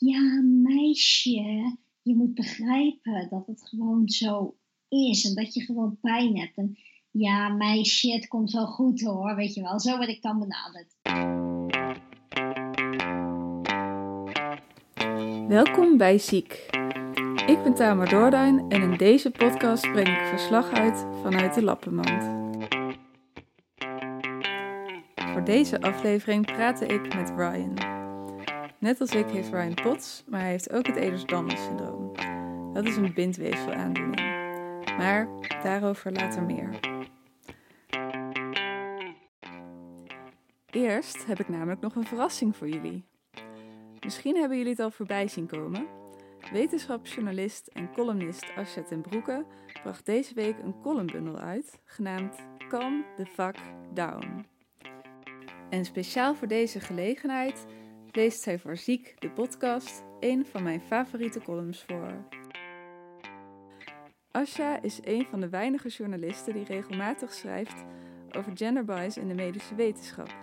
ja, meisje, je moet begrijpen dat het gewoon zo is en dat je gewoon pijn hebt. En ja, meisje, het komt wel goed hoor, weet je wel. Zo word ik dan benaderd. Welkom bij Ziek. Ik ben Tamar Doorduin en in deze podcast breng ik verslag uit vanuit de Lappenmand. Voor deze aflevering praatte ik met Ryan. Net als ik heeft Ryan POTS, maar hij heeft ook het Ehlers-Danlos-syndroom. Dat is een bindweefselaandoening. Maar daarover later meer. Eerst heb ik namelijk nog een verrassing voor jullie. Misschien hebben jullie het al voorbij zien komen. Wetenschapsjournalist en columnist Asja ten Broeke bracht deze week een columnbundel uit, genaamd Calm the Fuck Down. En speciaal voor deze gelegenheid leest zij voor Ziek de podcast een van mijn favoriete columns voor. Asja is een van de weinige journalisten die regelmatig schrijft over genderbias in de medische wetenschap.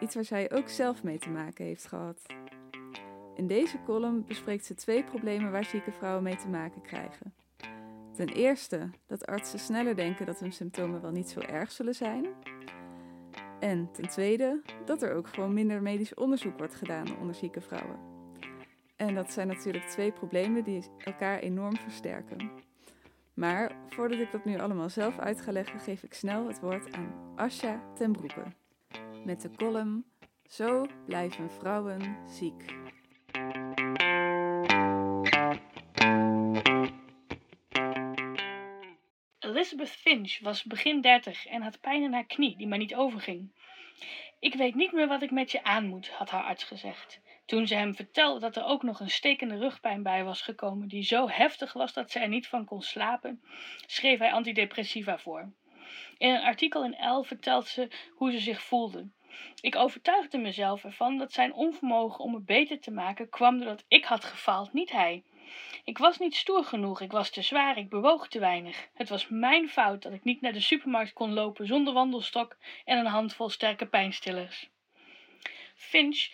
Iets waar zij ook zelf mee te maken heeft gehad. In deze column bespreekt ze twee problemen waar zieke vrouwen mee te maken krijgen. Ten eerste dat artsen sneller denken dat hun symptomen wel niet zo erg zullen zijn. En ten tweede dat er ook gewoon minder medisch onderzoek wordt gedaan onder zieke vrouwen. En dat zijn natuurlijk twee problemen die elkaar enorm versterken. Maar voordat ik dat nu allemaal zelf uit ga leggen, geef ik snel het woord aan Asja ten Broeke. Met de column Zo blijven vrouwen ziek. Elizabeth Finch was begin dertig en had pijn in haar knie die maar niet overging. Ik weet niet meer wat ik met je aan moet, had haar arts gezegd. Toen ze hem vertelde dat er ook nog een stekende rugpijn bij was gekomen, die zo heftig was dat ze er niet van kon slapen, schreef hij antidepressiva voor. In een artikel in Elle vertelt ze hoe ze zich voelde. Ik overtuigde mezelf ervan dat zijn onvermogen om het beter te maken kwam doordat ik had gefaald, niet hij. Ik was niet stoer genoeg, ik was te zwaar, ik bewoog te weinig. Het was mijn fout dat ik niet naar de supermarkt kon lopen zonder wandelstok en een handvol sterke pijnstillers. Finch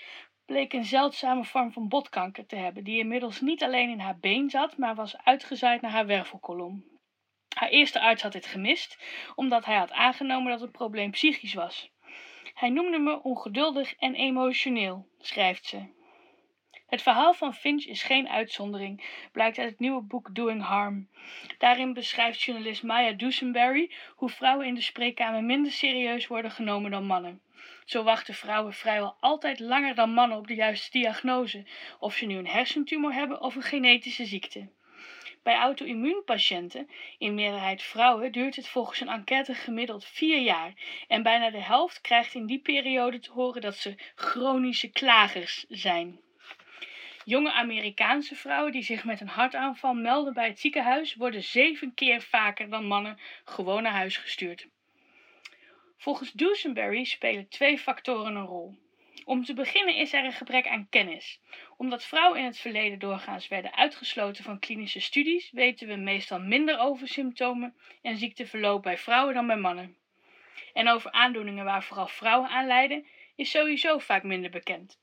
bleek een zeldzame vorm van botkanker te hebben, die inmiddels niet alleen in haar been zat, maar was uitgezaaid naar haar wervelkolom. Haar eerste arts had dit gemist, omdat hij had aangenomen dat het probleem psychisch was. Hij noemde me ongeduldig en emotioneel, schrijft ze. Het verhaal van Finch is geen uitzondering, blijkt uit het nieuwe boek Doing Harm. Daarin beschrijft journalist Maya Dusenberry hoe vrouwen in de spreekkamer minder serieus worden genomen dan mannen. Zo wachten vrouwen vrijwel altijd langer dan mannen op de juiste diagnose, of ze nu een hersentumor hebben of een genetische ziekte. Bij auto-immuunpatiënten, in meerderheid vrouwen, duurt het volgens een enquête gemiddeld vier jaar. En bijna de helft krijgt in die periode te horen dat ze chronische klagers zijn. Jonge Amerikaanse vrouwen die zich met een hartaanval melden bij het ziekenhuis, worden zeven keer vaker dan mannen gewoon naar huis gestuurd. Volgens Dusenberry spelen twee factoren een rol. Om te beginnen is er een gebrek aan kennis. Omdat vrouwen in het verleden doorgaans werden uitgesloten van klinische studies, weten we meestal minder over symptomen en ziekteverloop bij vrouwen dan bij mannen. En over aandoeningen waar vooral vrouwen aan lijden, is sowieso vaak minder bekend.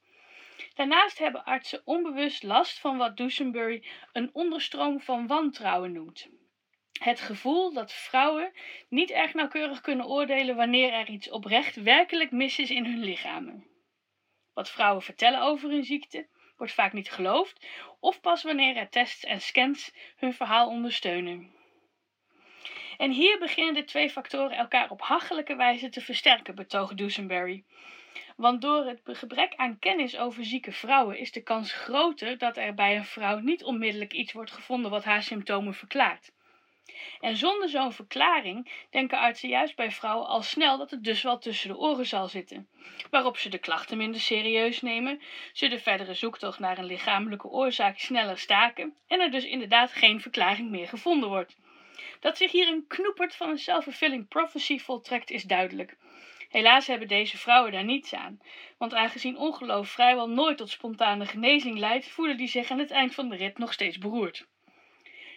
Daarnaast hebben artsen onbewust last van wat Dusenberry een onderstroom van wantrouwen noemt. Het gevoel dat vrouwen niet erg nauwkeurig kunnen oordelen wanneer er iets oprecht werkelijk mis is in hun lichamen. Wat vrouwen vertellen over hun ziekte wordt vaak niet geloofd, of pas wanneer er tests en scans hun verhaal ondersteunen. En hier beginnen de twee factoren elkaar op hachelijke wijze te versterken, betoogt Dusenberry. Want door het gebrek aan kennis over zieke vrouwen is de kans groter dat er bij een vrouw niet onmiddellijk iets wordt gevonden wat haar symptomen verklaart. En zonder zo'n verklaring denken artsen juist bij vrouwen al snel dat het dus wel tussen de oren zal zitten, waarop ze de klachten minder serieus nemen, ze de verdere zoektocht naar een lichamelijke oorzaak sneller staken en er dus inderdaad geen verklaring meer gevonden wordt. Dat zich hier een knoepert van een self-fulfilling prophecy voltrekt is duidelijk. Helaas hebben deze vrouwen daar niets aan, want aangezien ongeloof vrijwel nooit tot spontane genezing leidt, voelen die zich aan het eind van de rit nog steeds beroerd.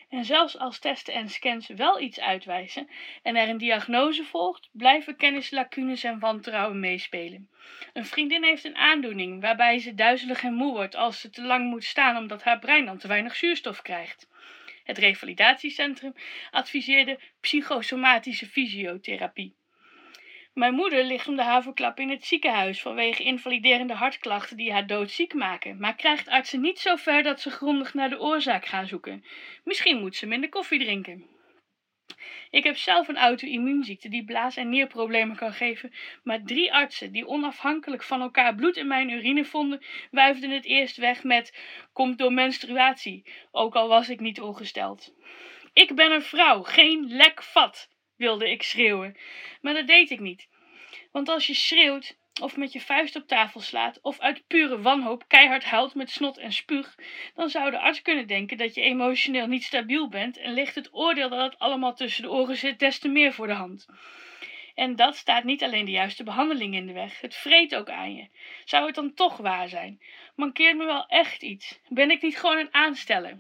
En zelfs als testen en scans wel iets uitwijzen en er een diagnose volgt, blijven kennislacunes en wantrouwen meespelen. Een vriendin heeft een aandoening waarbij ze duizelig en moe wordt als ze te lang moet staan omdat haar brein dan te weinig zuurstof krijgt. Het revalidatiecentrum adviseerde psychosomatische fysiotherapie. Mijn moeder ligt om de haverklap in het ziekenhuis vanwege invaliderende hartklachten die haar doodziek maken, maar krijgt artsen niet zo ver dat ze grondig naar de oorzaak gaan zoeken. Misschien moet ze minder koffie drinken. Ik heb zelf een auto-immuunziekte die blaas- en nierproblemen kan geven, maar drie artsen die onafhankelijk van elkaar bloed in mijn urine vonden, wuifden het eerst weg met komt door menstruatie, ook al was ik niet ongesteld. Ik ben een vrouw, geen lek vat wilde ik schreeuwen. Maar dat deed ik niet. Want als je schreeuwt, of met je vuist op tafel slaat, of uit pure wanhoop keihard huilt met snot en spuug, dan zou de arts kunnen denken dat je emotioneel niet stabiel bent en ligt het oordeel dat het allemaal tussen de oren zit des te meer voor de hand. En dat staat niet alleen de juiste behandeling in de weg, het vreet ook aan je. Zou het dan toch waar zijn? Mankeert me wel echt iets? Ben ik niet gewoon een aansteller?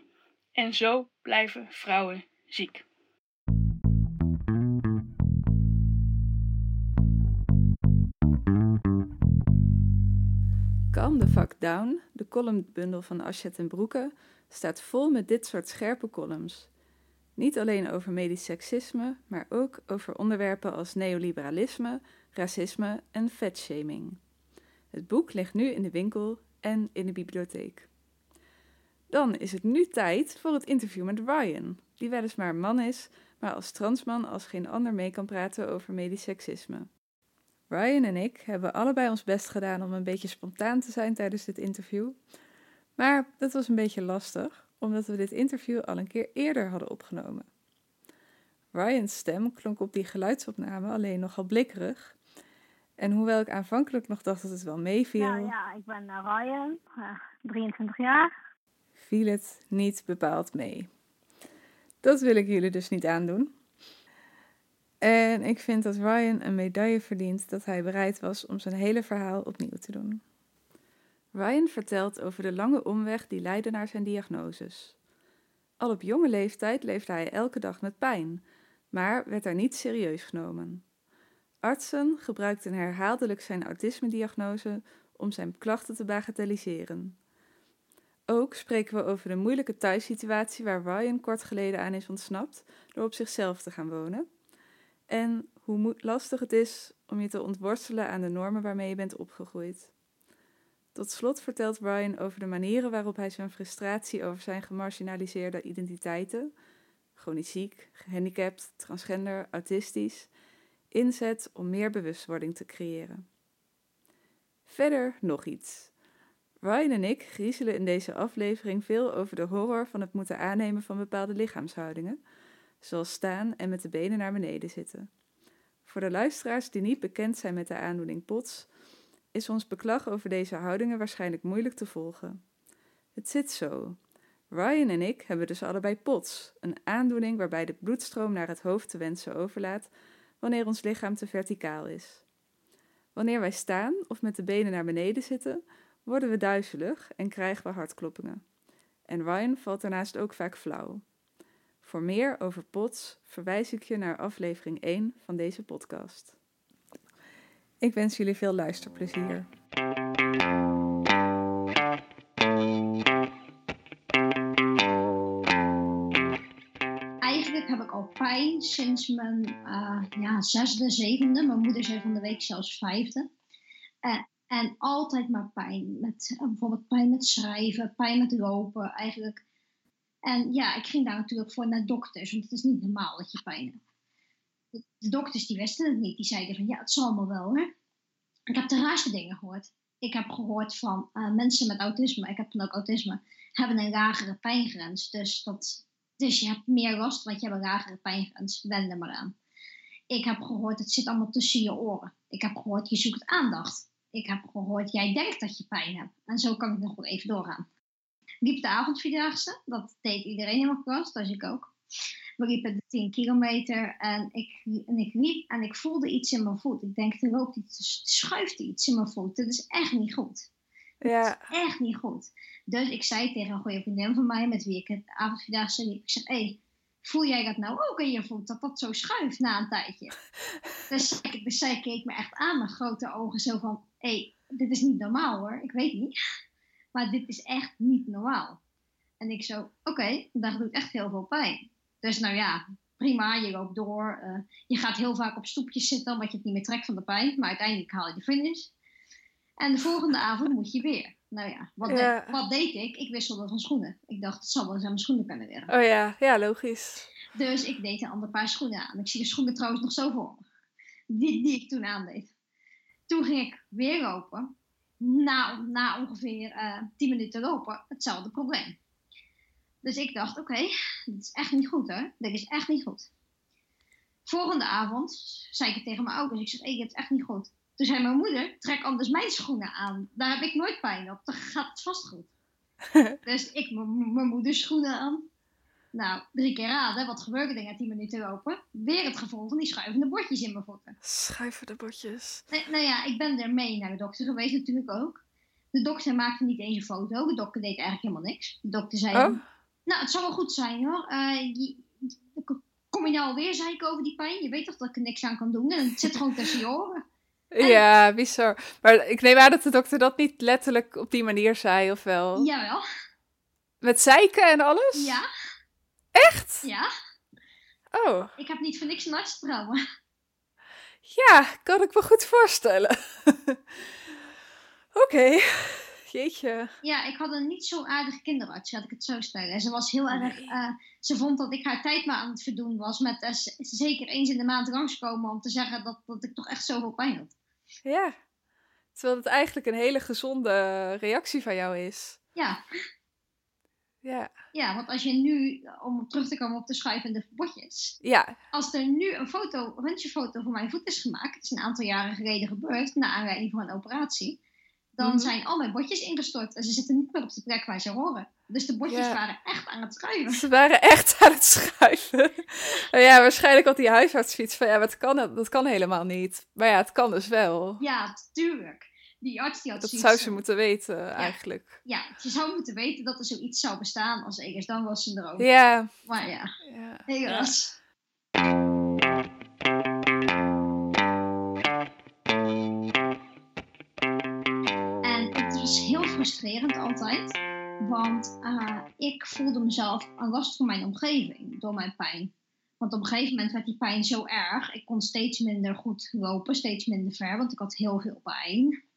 En zo blijven vrouwen ziek. Calm the Fuck Down, de columnbundel van Aschet en Broeke, staat vol met dit soort scherpe columns. Niet alleen over medisch seksisme, maar ook over onderwerpen als neoliberalisme, racisme en fatshaming. Het boek ligt nu in de winkel en in de bibliotheek. Dan is het nu tijd voor het interview met Ryan, die weliswaar man is, maar als transman als geen ander mee kan praten over medisch seksisme. Ryan en ik hebben allebei ons best gedaan om een beetje spontaan te zijn tijdens dit interview. Maar dat was een beetje lastig, omdat we dit interview al een keer eerder hadden opgenomen. Ryan's stem klonk op die geluidsopname alleen nogal blikkerig. En hoewel ik aanvankelijk nog dacht dat het wel meeviel. Ja, ja, ik ben uh, Ryan, uh, 23 jaar. Viel het niet bepaald mee. Dat wil ik jullie dus niet aandoen. En ik vind dat Ryan een medaille verdient dat hij bereid was om zijn hele verhaal opnieuw te doen. Ryan vertelt over de lange omweg die leidde naar zijn diagnoses. Al op jonge leeftijd leefde hij elke dag met pijn, maar werd daar niet serieus genomen. Artsen gebruikten herhaaldelijk zijn autisme-diagnose om zijn klachten te bagatelliseren. Ook spreken we over de moeilijke thuissituatie waar Ryan kort geleden aan is ontsnapt door op zichzelf te gaan wonen en hoe lastig het is om je te ontworstelen aan de normen waarmee je bent opgegroeid. Tot slot vertelt Brian over de manieren waarop hij zijn frustratie over zijn gemarginaliseerde identiteiten, chronisch ziek, gehandicapt, transgender, autistisch, inzet om meer bewustwording te creëren. Verder nog iets. Ryan en ik griezelen in deze aflevering veel over de horror van het moeten aannemen van bepaalde lichaamshoudingen, zoals staan en met de benen naar beneden zitten. Voor de luisteraars die niet bekend zijn met de aandoening POTS, is ons beklag over deze houdingen waarschijnlijk moeilijk te volgen. Het zit zo. Ryan en ik hebben dus allebei POTS, een aandoening waarbij de bloedstroom naar het hoofd te wensen overlaat wanneer ons lichaam te verticaal is. Wanneer wij staan of met de benen naar beneden zitten, worden we duizelig en krijgen we hartkloppingen. En Ryan valt daarnaast ook vaak flauw. Voor meer over POTS verwijs ik je naar aflevering 1 van deze podcast. Ik wens jullie veel luisterplezier. Eigenlijk heb ik al pijn sinds mijn uh, ja, zesde, zevende. Mijn moeder zei van de week zelfs vijfde. Uh, en altijd maar pijn. Met, uh, bijvoorbeeld pijn met schrijven, pijn met lopen. Eigenlijk en ja, ik ging daar natuurlijk voor naar dokters, want het is niet normaal dat je pijn hebt. De dokters die wisten het niet, die zeiden van ja, het zal me wel hè. Ik heb de raarste dingen gehoord. Ik heb gehoord van uh, mensen met autisme, ik heb dan ook autisme, hebben een lagere pijngrens. Dus, dat, dus je hebt meer last, want je hebt een lagere pijngrens. Wend maar aan. Ik heb gehoord, het zit allemaal tussen je oren. Ik heb gehoord, je zoekt aandacht. Ik heb gehoord, jij denkt dat je pijn hebt. En zo kan ik nog wel even doorgaan liep de avondvierdaagse. Dat deed iedereen mijn klas, dat ik ook. We liepen de 10 kilometer en ik, en ik liep en ik voelde iets in mijn voet. Ik denk, er loopt iets, schuift iets in mijn voet. Dat is echt niet goed. Ja. echt niet goed. Dus ik zei tegen een goede vriendin van mij, met wie ik het avondvierdaagse liep, ik zeg, hé, hey, voel jij dat nou ook in je voet, dat dat zo schuift na een tijdje? dus, dus zij keek me echt aan met grote ogen, zo van, hé, hey, dit is niet normaal hoor, ik weet niet. Maar dit is echt niet normaal. En ik zo, oké, okay, dat doet echt heel veel pijn. Dus nou ja, prima, je loopt door. Uh, je gaat heel vaak op stoepjes zitten, omdat je het niet meer trekt van de pijn. Maar uiteindelijk haal je de finish. En de volgende avond moet je weer. Nou ja, wat, wat deed ik? Ik wisselde van schoenen. Ik dacht, het zal wel eens aan mijn schoenen kunnen weer. Oh ja, ja, logisch. Dus ik deed een ander paar schoenen aan. Ik zie de schoenen trouwens nog zo voor. Die, die ik toen aandeed. Toen ging ik weer lopen. Na, na ongeveer uh, eh, 10 minuten lopen, hetzelfde probleem. Dus ik dacht, oké, okay, dit is echt niet goed hè. Dit is echt niet goed. Volgende avond zei ik het tegen mijn ouders. Ik zeg, hey, dit is echt niet goed. Toen zei mijn moeder, trek anders mijn schoenen aan. Daar heb ik nooit pijn op. Dan gaat het vast goed. dus ik mijn moeders schoenen aan. Nou, drie keer raden. Wat gebeurde er na tien minuten lopen? Weer het gevoel van die schuivende bordjes in mijn voeten. Schuivende bordjes? Nee, nou ja, ik ben er mee naar de dokter geweest natuurlijk ook. De dokter maakte niet eens een foto. De dokter deed eigenlijk helemaal niks. De dokter zei, oh? nou, het zal wel goed zijn hoor. Uh, kom je nou alweer zeiken over die pijn? Je weet toch dat ik er niks aan kan doen? En het zit gewoon tussen je oren. Ja, bizar. Maar ik neem aan dat de dokter dat niet letterlijk op die manier zei, of wel? Jawel. Met zeiken en alles? Ja. Echt? Ja. Oh. Ik heb niet voor niks een. Ja, kan ik me goed voorstellen. Oké. Jeetje. Ja, ik had een niet zo aardige kinderarts, laat ik het zo stellen. Ze was heel erg. Uh, ze vond dat ik haar tijd maar aan het verdoen was. Met uh, zeker eens in de maand langskomen om te zeggen dat, dat ik toch echt zoveel pijn had. Ja. Terwijl het eigenlijk een hele gezonde reactie van jou is. Ja. Ja. Ja, want als je nu, om terug te komen op de schuivende botjes. Ja. Als er nu een foto, een röntgenfoto van mijn voet is gemaakt, het is een aantal jaren geleden gebeurd, na aanleiding van een operatie, dan mhm. zijn al mijn botjes ingestort en ze zitten niet meer op de plek waar ze horen. Dus de botjes waren echt aan het schuiven. Ze waren echt aan het schuiven. ja, waarschijnlijk had die huisarts van ja, dat kan, dat kan helemaal niet. Maar ja, het kan dus wel. Ja, tuurlijk. Die arts die had Dat zou ze moeten weten, eigenlijk. Ja, ze zou moeten weten dat er zoiets zou bestaan als Egers. Dan was ze er ook. Ja. Maar ja, ja. helaas. En het was heel frustrerend altijd. Want uh, ik voelde mezelf aan last van mijn omgeving door mijn pijn. Want op een gegeven moment werd die pijn zo erg. Ik kon steeds minder goed lopen, steeds minder ver, want ik had heel veel pijn.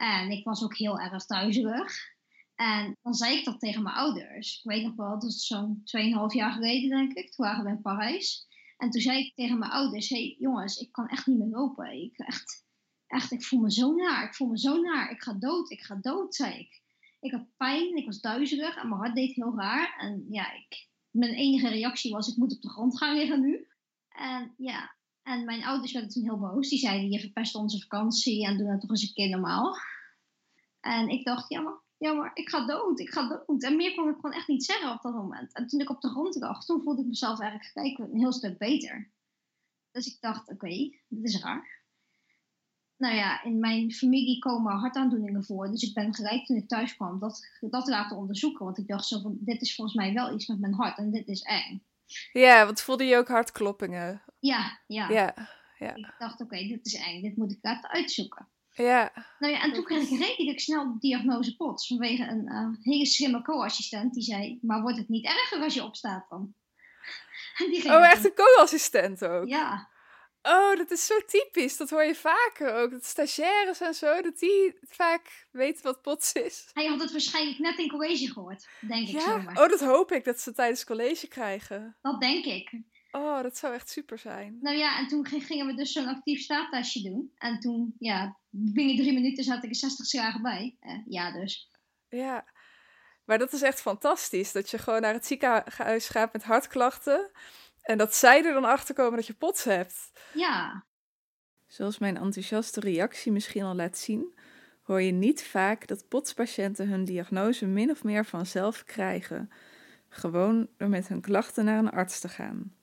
En ik was ook heel erg thuisig. En dan zei ik dat tegen mijn ouders. Ik weet nog wel, dat is zo'n 2,5 jaar geleden, denk ik. Toen waren we in Parijs. En toen zei ik tegen mijn ouders: hey, jongens, ik kan echt niet meer lopen. Ik, echt, echt, ik voel me zo naar. Ik voel me zo naar. Ik ga dood. Ik ga dood, zei ik. Ik had pijn. Ik was duizelig. En mijn hart deed heel raar. En ja, ik, mijn enige reactie was: Ik moet op de grond gaan liggen nu. En ja, en mijn ouders werden toen heel boos. Die zeiden, je verpest onze vakantie en doe dat toch eens een keer normaal. En ik dacht, jammer, jammer, ik ga dood, ik ga dood. En meer kon ik gewoon echt niet zeggen op dat moment. En toen ik op de grond lag, toen voelde ik mezelf eigenlijk gelijk een heel stuk beter. Dus ik dacht, oké, dit is raar. Nou ja, in mijn familie komen hartaandoeningen voor. Dus ik ben gelijk toen ik thuis kwam dat, dat laten onderzoeken. Want ik dacht zo van, dit is volgens mij wel iets met mijn hart en dit is eng. Ja, want voelde je ook hartkloppingen? Ja, ja. ja, ja. Ik dacht, oké, dit is eng, dit moet ik laten uitzoeken. Ja. Nou ja, en toen kreeg ik redelijk snel de diagnose POTS vanwege een uh, hele slimme co-assistent die zei, maar wordt het niet erger als je opstaat dan? oh, echt een co-assistent ook? Ja. Oh, dat is zo typisch. Dat hoor je vaker ook. Dat stagiaires en zo, dat die vaak weten wat POTS is. Hij had het waarschijnlijk net in college gehoord, denk ik ja? Oh, dat hoop ik, dat ze tijdens college krijgen. Dat denk ik. Oh, dat zou echt super zijn. Nou ja, en toen gingen we dus zo'n actief staattestje doen. En toen, ja, binnen drie minuten zat ik er 60 slagen bij. Eh, ja, dus. Ja, maar dat is echt fantastisch. Dat je gewoon naar het ziekenhuis gaat met hartklachten. En dat zij er dan achter komen dat je pots hebt. Ja. Zoals mijn enthousiaste reactie misschien al laat zien, hoor je niet vaak dat potspatiënten hun diagnose min of meer vanzelf krijgen. Gewoon door met hun klachten naar een arts te gaan.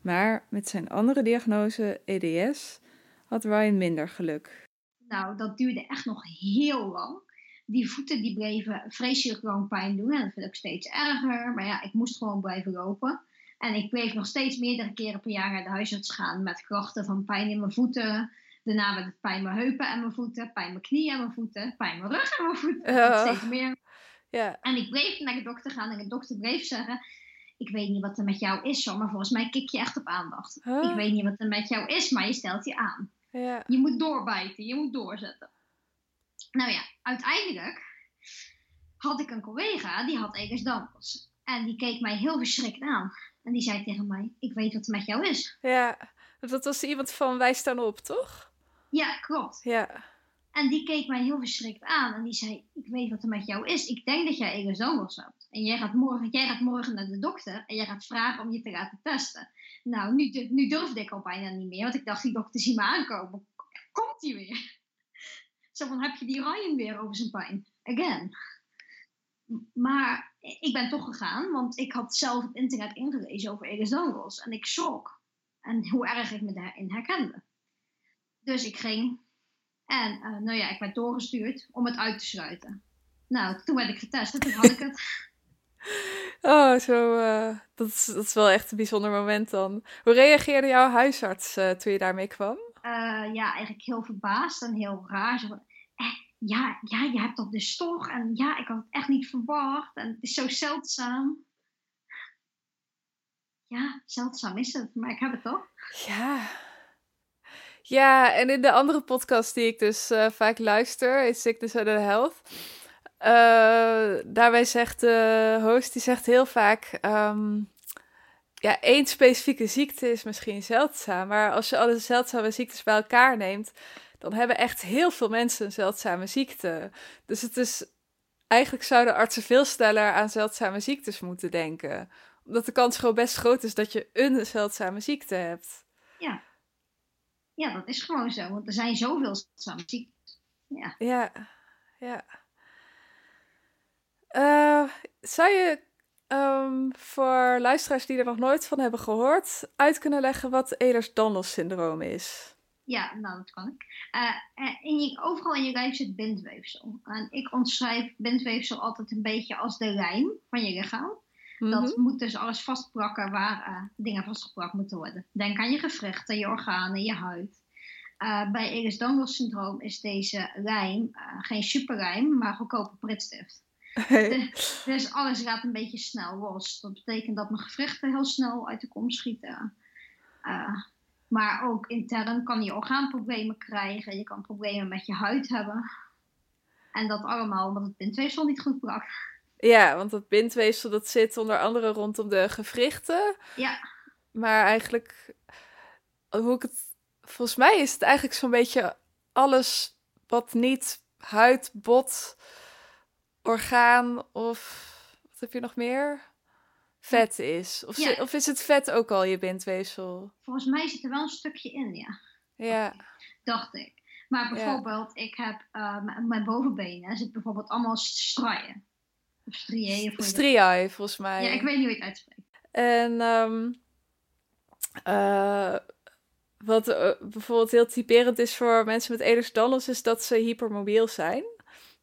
Maar met zijn andere diagnose, EDS, had Ryan minder geluk. Nou, dat duurde echt nog heel lang. die voeten die bleven vreselijk lang pijn doen. En dat werd ook steeds erger. Maar ja, ik moest gewoon blijven lopen. En ik bleef nog steeds meerdere keren per jaar naar de huisarts gaan met klachten van pijn in mijn voeten. Daarna werd het pijn in mijn heupen en mijn voeten, pijn in mijn knieën en mijn voeten, pijn in mijn rug en mijn voeten. Steeds meer. Ja. En ik bleef naar de dokter gaan en de dokter bleef zeggen: Ik weet niet wat er met jou is, maar volgens mij kik je echt op aandacht. Huh? Ik weet niet wat er met jou is, maar je stelt je aan. Ja. Je moet doorbijten, je moet doorzetten. Nou ja, uiteindelijk had ik een collega die had Ehlers-Danlos. En die keek mij heel verschrikt aan. En die zei tegen mij: Ik weet wat er met jou is. Ja. Dat was iemand van Wij staan op, toch? Ja, klopt. Ja. En die keek mij heel verschrikt aan. En die zei: Ik weet wat er met jou is. Ik denk dat jij Ehlers-Danlos hebt. En jij gaat, morgen, jij gaat morgen naar de dokter. En jij gaat vragen om je te laten testen. Nou, nu, nu durfde ik al bijna niet meer. Want ik dacht: Die dokter zie me aankomen. Komt hij weer? Zo van: Heb je die Ryan weer over zijn pijn? Again. Maar ik ben toch gegaan. Want ik had zelf op internet ingelezen over Ehlers-Danlos. En ik schrok. En hoe erg ik me daarin herkende. Dus ik ging. En eh, nou ja, ik werd doorgestuurd om het uit te sluiten. Nou, toen werd ik getest en toen had ik het. Oh, zo. eh, dat, is, dat is wel echt een bijzonder moment dan. Hoe reageerde jouw huisarts eh, toen je daarmee kwam? Eh, ja, eigenlijk heel verbaasd en heel raar. Ja, ja, je hebt dat dus toch. En ja, ik had het echt niet verwacht. En het is zo zeldzaam. Ja, zeldzaam is het, maar ik heb het toch? Ja. Ja, en in de andere podcast die ik dus eh, vaak luister, is Sickness and Health. eh, daarbij zegt de host, die zegt heel vaak... ehm, ja, één specifieke ziekte is misschien zeldzaam. Maar als je alle zeldzame ziektes bij elkaar neemt... dan hebben echt heel veel mensen een zeldzame ziekte. Dus het is... Eigenlijk zouden artsen veel sneller aan zeldzame ziektes moeten denken. Omdat de kans gewoon best groot is dat je een zeldzame ziekte hebt. Ja. Ja, dat is gewoon zo. Want er zijn zoveel zeldzame ziektes. Ja. Ja, ja. Eh, zou je ehm, voor luisteraars die er nog nooit van hebben gehoord, uit kunnen leggen wat Ehlers-Danlos syndroom is? Ja, nou, dat kan ik. Eh, eh, in je, overal in je lijf zit bindweefsel. En ik omschrijf bindweefsel altijd een beetje als de lijm van je lichaam. Mhm. Dat moet dus alles vastplakken waar eh, dingen vastgeplakt moeten worden. Denk aan je gewrichten, je organen, je huid. Eh, bij Ehlers-Danlos syndroom is deze lijm eh, geen superlijm, maar goedkope pritstift. Dus alles gaat een beetje snel los. Dat betekent dat mijn gewrichten heel snel uit de kom schieten. Eh, maar ook intern kan je orgaanproblemen krijgen. Je kan problemen met je huid hebben. En dat allemaal omdat het bindweefsel niet goed plakt. Ja, want dat bindweefsel dat zit onder andere rondom de gewrichten. Ja, Maar eigenlijk, hoe ik het, volgens mij is het eigenlijk zo'n beetje alles wat niet huid, bot, orgaan of wat heb je nog meer? Vet is. Of, Ja. zi- of is het vet ook al je bindweefsel? volgens mij zit er wel een stukje in, ja. Ja, Dacht ik. Maar Ja. bijvoorbeeld, ik heb eh, mijn bovenbenen zit bijvoorbeeld allemaal straaien. Of striën. Striae volgens mij. Ja, ik weet niet hoe je het uitspreekt. En ehm, eh, wat eh, bijvoorbeeld heel typerend is voor mensen met Ehlers-Danlos is dat ze hypermobiel zijn.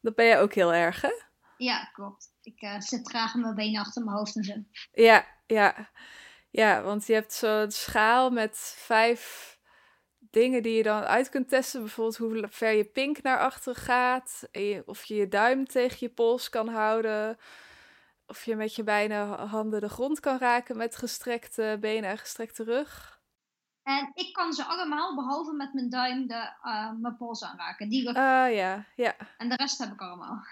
Dat ben je ook heel erg, hè? Ja, klopt. Ik eh, zit graag mijn benen achter mijn hoofd en zo. Ja, ja. Ja, want je hebt zo'n schaal met vijf dingen die je dan uit kunt testen. Bijvoorbeeld hoe ver je pink naar achter gaat. Of je je duim tegen je pols kan houden. Of je met je beide handen de grond kan raken met gestrekte benen en gestrekte rug. En ik kan ze allemaal, behalve met mijn duim, de, eh, mijn pols aanraken. Die Ah ja, ja. En de rest heb ik allemaal.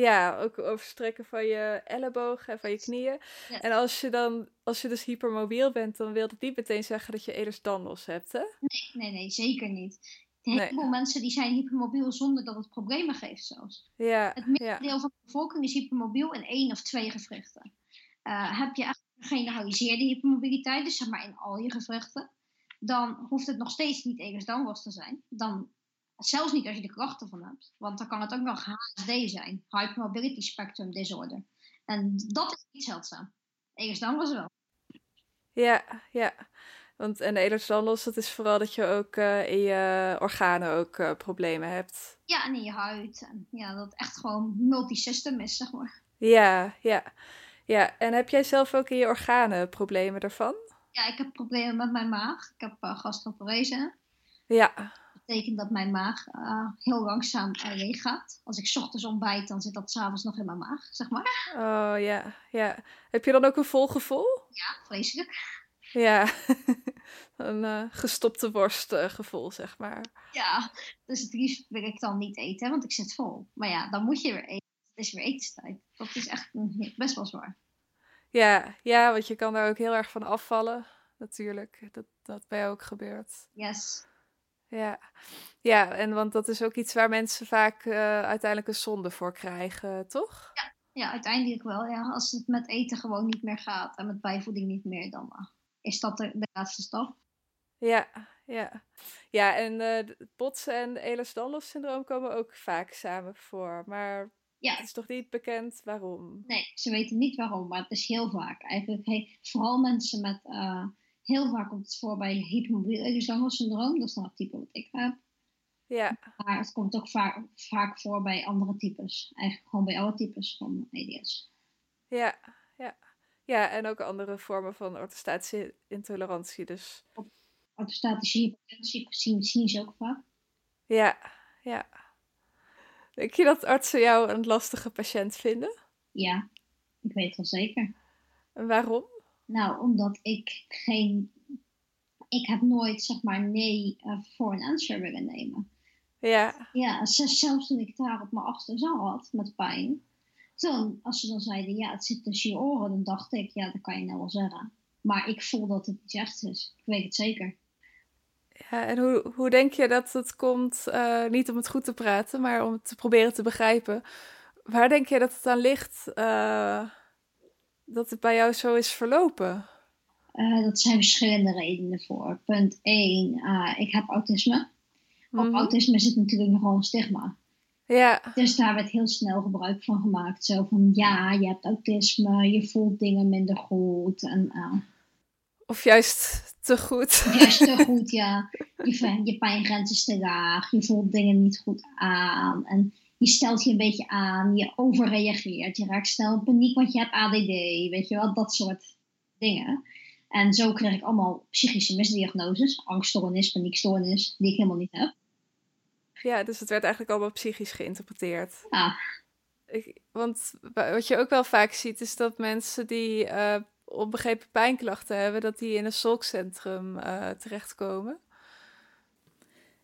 Ja, ook overstrekken van je ellebogen en van je knieën. Ja. En als je dan, als je dus hypermobiel bent, dan wil dat niet meteen zeggen dat je Ehlers-Danlos hebt, hè? Nee, nee, nee, zeker niet. Een Nee. heleboel mensen die zijn hypermobiel zonder dat het problemen geeft zelfs. Ja, Het ja, merendeel van de bevolking is hypermobiel in één of twee gewrichten. Eh, heb je echt generaliseerde hypermobiliteit, dus zeg maar in al je gewrichten, dan hoeft het nog steeds niet Ehlers-Danlos te zijn. Dan, zelfs niet als je de klachten van hebt, want dan kan het ook nog HSD zijn, Hypermobility Spectrum Disorder. En dat is niet zeldzaam. Ehlers-Danlos wel. ja, ja. Want en de Ehlers-Danlos, dat is vooral dat je ook eh, in je organen ook uh, problemen hebt. Ja, en in je huid. En ja, dat het echt gewoon multisystem is, zeg maar. Ja, ja. Ja, en heb jij zelf ook in je organen problemen daarvan? Ja, ik heb problemen met mijn maag. Ik heb uh, gastroparese. Ja. Betekent dat mijn maag heel langzaam leeg gaat. Als ik ochtends ontbijt, dan zit dat s'avonds nog in mijn maag, zeg maar. Oh, ja, ja. Heb je dan ook een vol gevoel? Ja, vreselijk. Ja, een uh, gestopte worstgevoel, zeg maar. Ja, dus het liefst wil ik dan niet eten, want ik zit vol. Maar ja, dan moet je weer eten. Het is weer etenstijd. Dat is echt best wel zwaar. Ja, ja, want je kan daar ook heel erg van afvallen, natuurlijk. Dat, dat bij jou ook gebeurt. Yes. Ja. ja, en want dat is ook iets waar mensen vaak uh, uiteindelijk een zonde voor krijgen, toch? Ja, ja, uiteindelijk wel. Ja. Als het met eten gewoon niet meer gaat en met bijvoeding niet meer, dan uh, is dat de, de laatste stap. Ja, ja. Ja, en uh, botsen en Ehlers-Danlos syndroom komen ook vaak samen voor. Maar ja. het is toch niet bekend waarom? Nee, ze weten niet waarom, maar het is heel vaak. Eigenlijk, hey, vooral mensen met... Uh, heel vaak komt het voor bij hypermobiel Ehlers-Danlos syndroom. Dat is dan het type wat ik heb. Ja. Maar het komt ook vaak, vaak voor bij andere types. Eigenlijk gewoon bij alle types van EDS. Ja, ja. Ja, en ook andere vormen van orthostatische intolerantie. Dus. Orthostatische hypertensie zien, zien ze ook vaak. Ja, ja. Denk je dat artsen jou een lastige patiënt vinden? Ja, ik weet wel zeker. En waarom? Nou, omdat ik geen. Ik heb nooit, zeg maar, nee uh, voor een answer willen nemen. Ja. Ja, zelfs toen ik daar op mijn achter zat met pijn. Toen, als ze dan zeiden, ja, het zit tussen je oren, dan dacht ik, ja, dat kan je nou wel zeggen. Maar ik voel dat het iets echt is. Ik weet het zeker. Ja, en hoe, hoe denk je dat het komt, uh, niet om het goed te praten, maar om het te proberen te begrijpen? Waar denk je dat het aan ligt uh, dat het bij jou zo is verlopen? Uh, dat zijn verschillende redenen voor. Punt 1, ik heb autisme. Op mm -hmm. autisme zit natuurlijk nogal een stigma. Ja. Dus daar werd heel snel gebruik van gemaakt. Zo van, ja, je hebt autisme, je voelt dingen minder goed. En, uh, of juist te goed. Juist te goed, ja. Je, je pijngrens is te laag, je voelt dingen niet goed aan. En je stelt je een beetje aan, je overreageert. Je raakt snel in paniek, want je hebt ADD, weet je wel, dat soort dingen. En zo kreeg ik allemaal psychische misdiagnoses. Angststoornis, paniekstoornis, die ik helemaal niet heb. Ja, dus het werd eigenlijk allemaal psychisch geïnterpreteerd. Ja. Ik, want wat je ook wel vaak ziet, is dat mensen die uh, onbegrepen pijnklachten hebben, dat die in een SOLK-centrum uh, terechtkomen.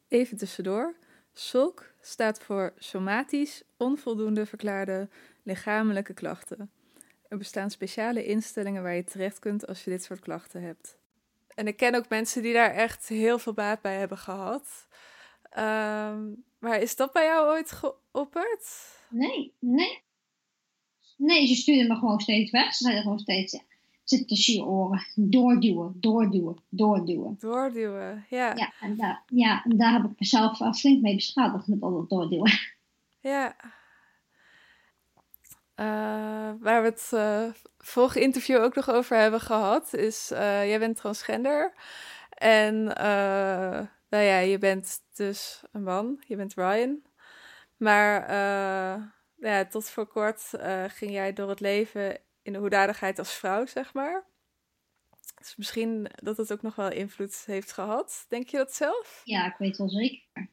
Even tussendoor. SOLK staat voor somatisch onvoldoende verklaarde lichamelijke klachten. Er bestaan speciale instellingen waar je terecht kunt als je dit soort klachten hebt. En ik ken ook mensen die daar echt heel veel baat bij hebben gehad. Um, maar is dat bij jou ooit geopperd? Nee, nee. Nee, ze stuurden me gewoon steeds weg. Ze zeiden gewoon steeds, ja, zit tussen je oren. Doorduwen, doorduwen, doorduwen. Doorduwen, ja. Ja, en daar, ja, en daar heb ik mezelf flink mee beschadigd met al dat doorduwen. Ja. Uh, waar we het uh, vorige interview ook nog over hebben gehad, is uh, jij bent transgender. En nou ja, je bent dus een man, je bent Ryan. Maar ja, tot voor kort ging jij door het leven in de hoedanigheid als vrouw, zeg maar. Dus misschien dat het ook nog wel invloed heeft gehad. Denk je dat zelf? Ja, ik weet wel zeker.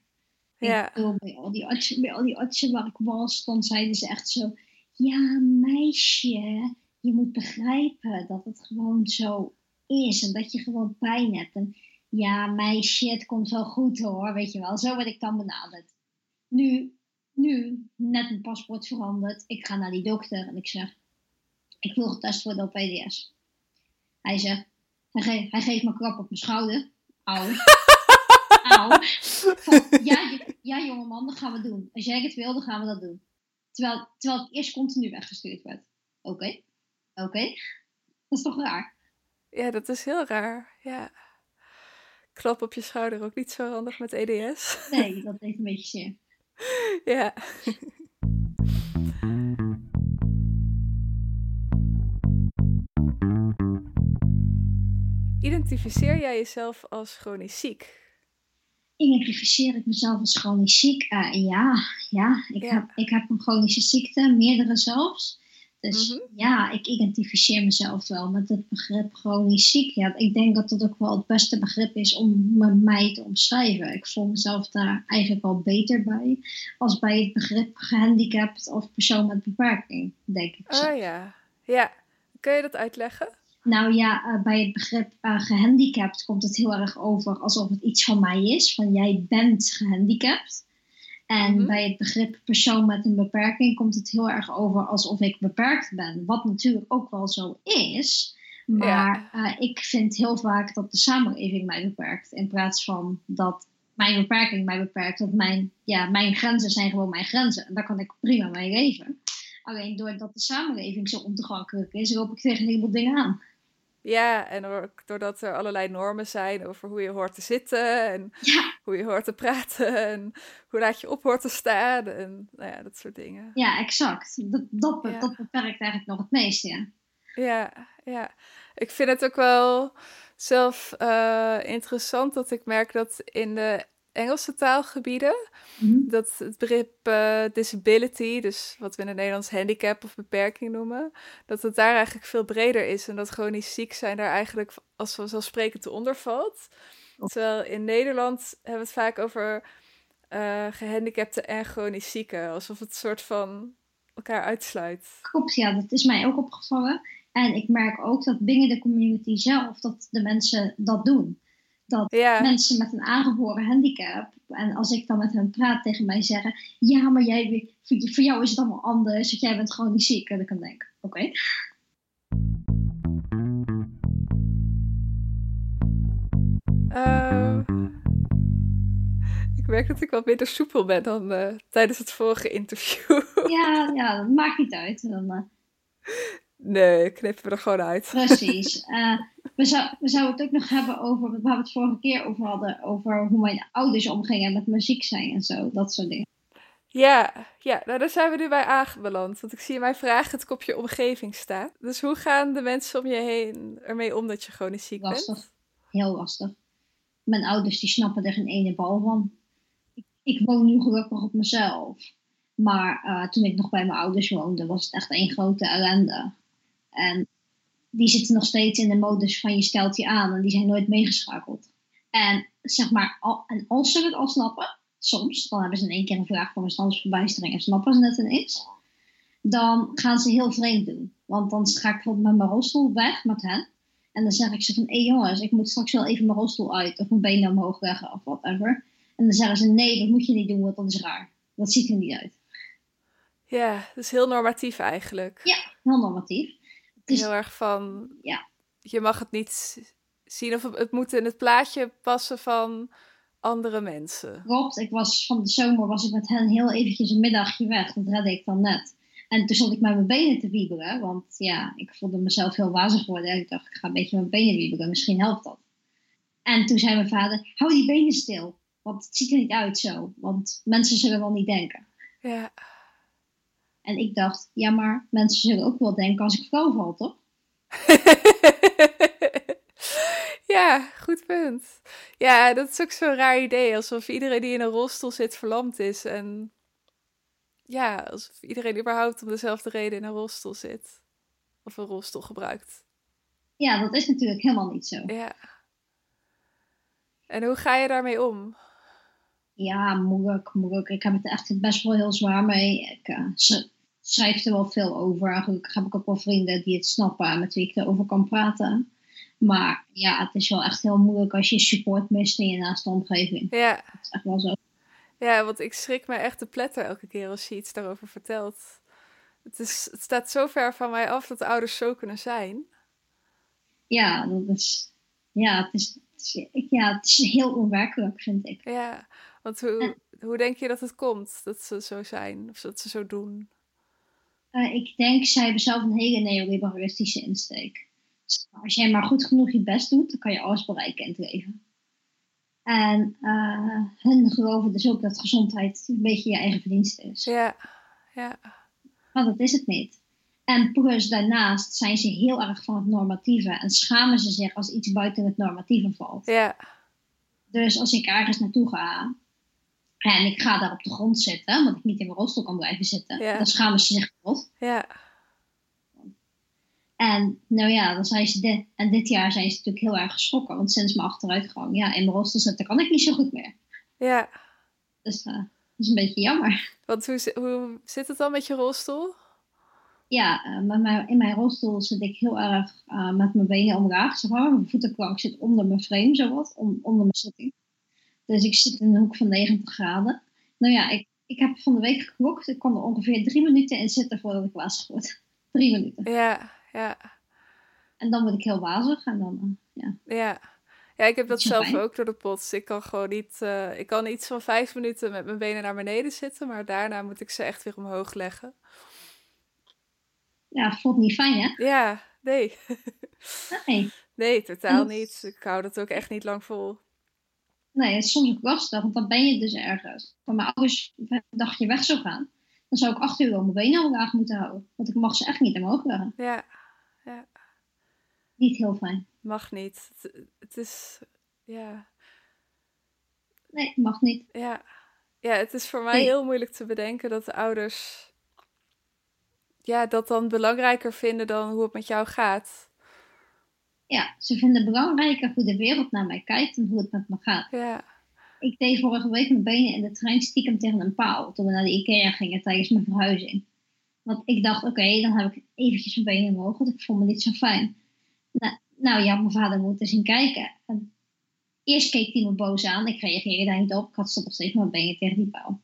Ja. Ik, bij, al die artsen, bij al die artsen waar ik was, dan zeiden ze echt zo... Ja, meisje, je moet begrijpen dat het gewoon zo is. En dat je gewoon pijn hebt. En ja, meisje, het komt wel goed hoor, weet je wel. Zo word ik dan benaderd. Nu, nu, net mijn paspoort veranderd. Ik ga naar die dokter en ik zeg, ik wil getest worden op PDS. Hij zegt, hij, ge hij geeft me klap op mijn schouder. Auw. Auw. Ja, ja, jongeman, dat gaan we doen. Als jij het wil, dan gaan we dat doen. Terwijl, terwijl ik eerst continu weggestuurd werd. Oké, okay. oké. Okay. Dat is toch raar? Ja, dat is heel raar, ja klap op je schouder ook niet zo handig met EDS. Nee, dat deed een beetje zeer. ja. Identificeer jij jezelf als chronisch ziek? Identificeer ik mezelf als chronisch ziek? Eh, ja, ja. Ik, Ja. Heb, ik heb een chronische ziekte, meerdere zelfs. Dus Mhm. ja, ik identificeer mezelf wel met het begrip chronisch ziek. Ja, ik denk dat dat ook wel het beste begrip is om mij te omschrijven. Ik voel mezelf daar eigenlijk wel beter bij als bij het begrip gehandicapt of persoon met beperking, denk ik. zo. Oh ja. Ja. Kun je dat uitleggen? Nou ja, eh, bij het begrip eh, gehandicapt komt het heel erg over alsof het iets van mij is. Van jij bent gehandicapt. En Mhm. bij het begrip persoon met een beperking komt het heel erg over alsof ik beperkt ben. Wat natuurlijk ook wel zo is. Maar eh, ik vind heel vaak dat de samenleving mij beperkt. In plaats van dat mijn beperking mij beperkt. Want mijn, ja, mijn grenzen zijn gewoon mijn grenzen. En daar kan ik prima mee leven. Alleen doordat de samenleving zo ontoegankelijk is, loop ik tegen een heleboel dingen aan. Ja, en ook doordat er allerlei normen zijn over hoe je hoort te zitten en Ja. hoe je hoort te praten en hoe laat je op hoort te staan en nou ja, dat soort dingen. Ja, exact. Dat, dat, Ja. dat beperkt eigenlijk nog het meest, ja. Ja, ja. Ik vind het ook wel zelf eh, interessant dat ik merk dat in de Engelse taalgebieden Mhm. dat het begrip eh, disability, dus wat we in het Nederlands handicap of beperking noemen, dat het daar eigenlijk veel breder is en dat chronisch ziek zijn daar eigenlijk als vanzelfsprekend onder valt. Terwijl in Nederland hebben we het vaak over eh, gehandicapten en chronisch zieken, alsof het soort van elkaar uitsluit. Klopt, ja, dat is mij ook opgevallen. En ik merk ook dat binnen de community zelf, dat de mensen dat doen. Dat mensen met een aangeboren handicap, en als ik dan met hen praat, tegen mij zeggen: Ja, maar jij, voor, voor jou is het allemaal anders, want jij bent gewoon niet ziek. En dan ik denken: Oké. eh, ik merk dat ik wat minder soepel ben dan eh, tijdens het vorige interview. Ja, ja, dat maakt niet uit. Dan, eh, Nee, knippen we er gewoon uit. Precies. We, zou, we zouden het ook nog hebben over waar we het vorige keer over hadden. Over hoe mijn ouders omgingen met mijn ziek zijn en zo. Dat soort dingen. Ja, ja, nou daar zijn we nu bij aangebeland. Want ik zie in mijn vraag het kopje omgeving staan. Dus hoe gaan de mensen om je heen ermee om dat je chronisch ziek Lastig. bent? Heel lastig. Mijn ouders die snappen er geen ene bal van. Ik, ik woon nu gelukkig op mezelf. Maar eh, toen ik nog bij mijn ouders woonde, was het echt één grote ellende. En die zitten nog steeds in de modus van je stelt je aan en die zijn nooit meegeschakeld. En zeg maar, al, en als ze het al snappen, soms, dan hebben ze in één keer een vraag van verstandsverbijstering en snappen ze het ineens. Dan gaan ze heel vreemd doen. Want dan ga ik bijvoorbeeld met mijn rolstoel weg met hen. En dan zeg ik ze van, hé jongens, ik moet straks wel even mijn rolstoel uit. Of mijn benen omhoog leggen of whatever. En dan zeggen ze, nee, dat moet je niet doen, want dat is raar. Dat ziet er niet uit. Ja, dat is heel normatief eigenlijk. Ja. Heel normatief. Heel erg van, Ja. je mag het niet zien of het- moet in het plaatje passen van andere mensen. klopt, ik was van de zomer was ik met hen heel eventjes een middagje weg. Dat redde ik dan net. En toen stond ik met mijn benen te wiebelen. Want ja, ik voelde mezelf heel wazig worden. En ik dacht, ik ga een beetje mijn benen wiebelen. Misschien helpt dat. En toen zei mijn vader, hou die benen stil. Want het ziet er niet uit zo. Want mensen zullen wel niet denken. Ja, En ik dacht, ja, maar mensen zullen ook wel denken als ik flauw val, toch? ja, goed punt. Ja, dat is ook zo'n raar idee. Alsof iedereen die in een rolstoel zit verlamd is. En ja, alsof iedereen überhaupt om dezelfde reden in een rolstoel zit. Of een rolstoel gebruikt. Ja, dat is natuurlijk helemaal niet zo. Ja. En hoe ga je daarmee om? Ja, moeilijk, moeilijk. Ik heb het echt best wel heel zwaar mee. Ik sch- schrijf er wel veel over. Gelukkig heb ik ook wel vrienden die het snappen en met wie ik erover kan praten. Maar ja, het is wel echt heel moeilijk als je support mist in je naaste omgeving. Ja, Dat is echt wel zo. ja want ik schrik me echt de pletter elke keer als je iets daarover vertelt. Het, is, het staat zo ver van mij af dat ouders zo kunnen zijn. Ja, dat is, ja, het is, het is, ik- ja, het is heel onwerkelijk, vind ik. Ja, want hoe, hoe denk je dat het komt dat ze zo zijn? Of dat ze zo doen? Eh, ik denk, zij hebben zelf een hele neoliberalistische insteek. Dus Als jij maar goed genoeg je best doet, dan kan je alles bereiken in het leven. En eh hun geloven dus ook dat gezondheid een beetje je eigen verdienste is. Ja, ja, Maar dat is het niet. En plus daarnaast zijn ze heel erg van het normatieve en schamen ze zich als iets buiten het normatieve valt. Ja. Dus als ik ergens naartoe ga en ik ga daar op de grond zitten, omdat ik niet in mijn rolstoel kan blijven zitten, Ja. dan schamen ze zich kapot. Ja. En nou ja, dan zijn ze dit, en dit jaar zijn ze natuurlijk heel erg geschrokken, want sinds mijn achteruitgang, ja, in mijn rolstoel zitten kan ik niet zo goed meer. Ja. Dus eh, dat is een beetje jammer. Want hoe, hoe zit het dan met je rolstoel? Ja, met mijn, in mijn rolstoel zit ik heel erg eh, met mijn benen omlaag. Zeg maar. Mijn voetenplank zit onder mijn frame, zowat, on, onder mijn zitting. Dus ik zit in een hoek van 90 graden. Nou ja, ik, ik heb van de week geklokt. Ik kon er ongeveer drie minuten in zitten voordat ik was geworden. Drie minuten. Ja, ja, En dan word ik heel wazig. En dan, eh, ja. ja. Ja, ik heb dat zelf fijn? ook door de pot. Ik kan gewoon niet... eh, ik kan iets van vijf minuten met mijn benen naar beneden zitten, maar daarna moet ik ze echt weer omhoog leggen. ja, voelt niet fijn, hè? Ja, nee. Nee. Nee, totaal niet. Ik hou dat ook echt niet lang vol. Nee, het is soms ook lastig, want dan ben je dus ergens. Van mijn ouders een dagje weg zou gaan. Dan zou ik acht uur mijn benen omlaag moeten houden. Want ik mag ze echt niet omhoog leggen. Ja, Niet heel fijn. mag niet. Het, het is... Ja, Nee, mag niet. ja. Ja, het is voor mij Nee. heel moeilijk te bedenken dat de ouders... Ja, dat dan belangrijker vinden dan hoe het met jou gaat. Ja, ze vinden het belangrijker hoe de wereld naar mij kijkt en hoe het met me gaat. Ja, Ik deed vorige week mijn benen in de trein stiekem tegen een paal toen we naar de IKEA gingen tijdens mijn verhuizing. Want ik dacht, oké, dan heb ik eventjes mijn benen omhoog, want ik voel me niet zo fijn. Nou, nou ja, mijn vader moet eens zien kijken. En eerst keek hij me boos aan, ik reageerde daar niet op, ik had nog steeds mijn benen tegen die paal.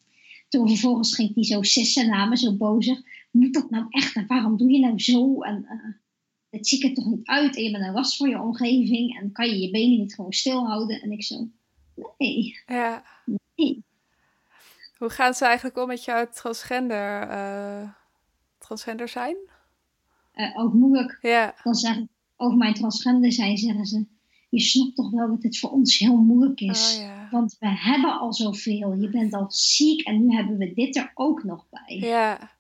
Toen vervolgens ging hij zo sissen naar me, zo bozig. Moet dat nou echt en waarom doe je nou zo? En eh het ziet er toch niet uit en je bent een last voor je omgeving en kan je je benen niet gewoon stilhouden? En ik zo, nee. ja. Nee. Hoe gaan ze eigenlijk om met jouw transgender, eh, transgender zijn? Eh, ook moeilijk. Ja, Dan zeggen over mijn transgender zijn, zeggen ze. Je snapt toch wel dat het voor ons heel moeilijk is. Oh, ja. Want we hebben al zoveel. Je bent al ziek en nu hebben we dit er ook nog bij. ja.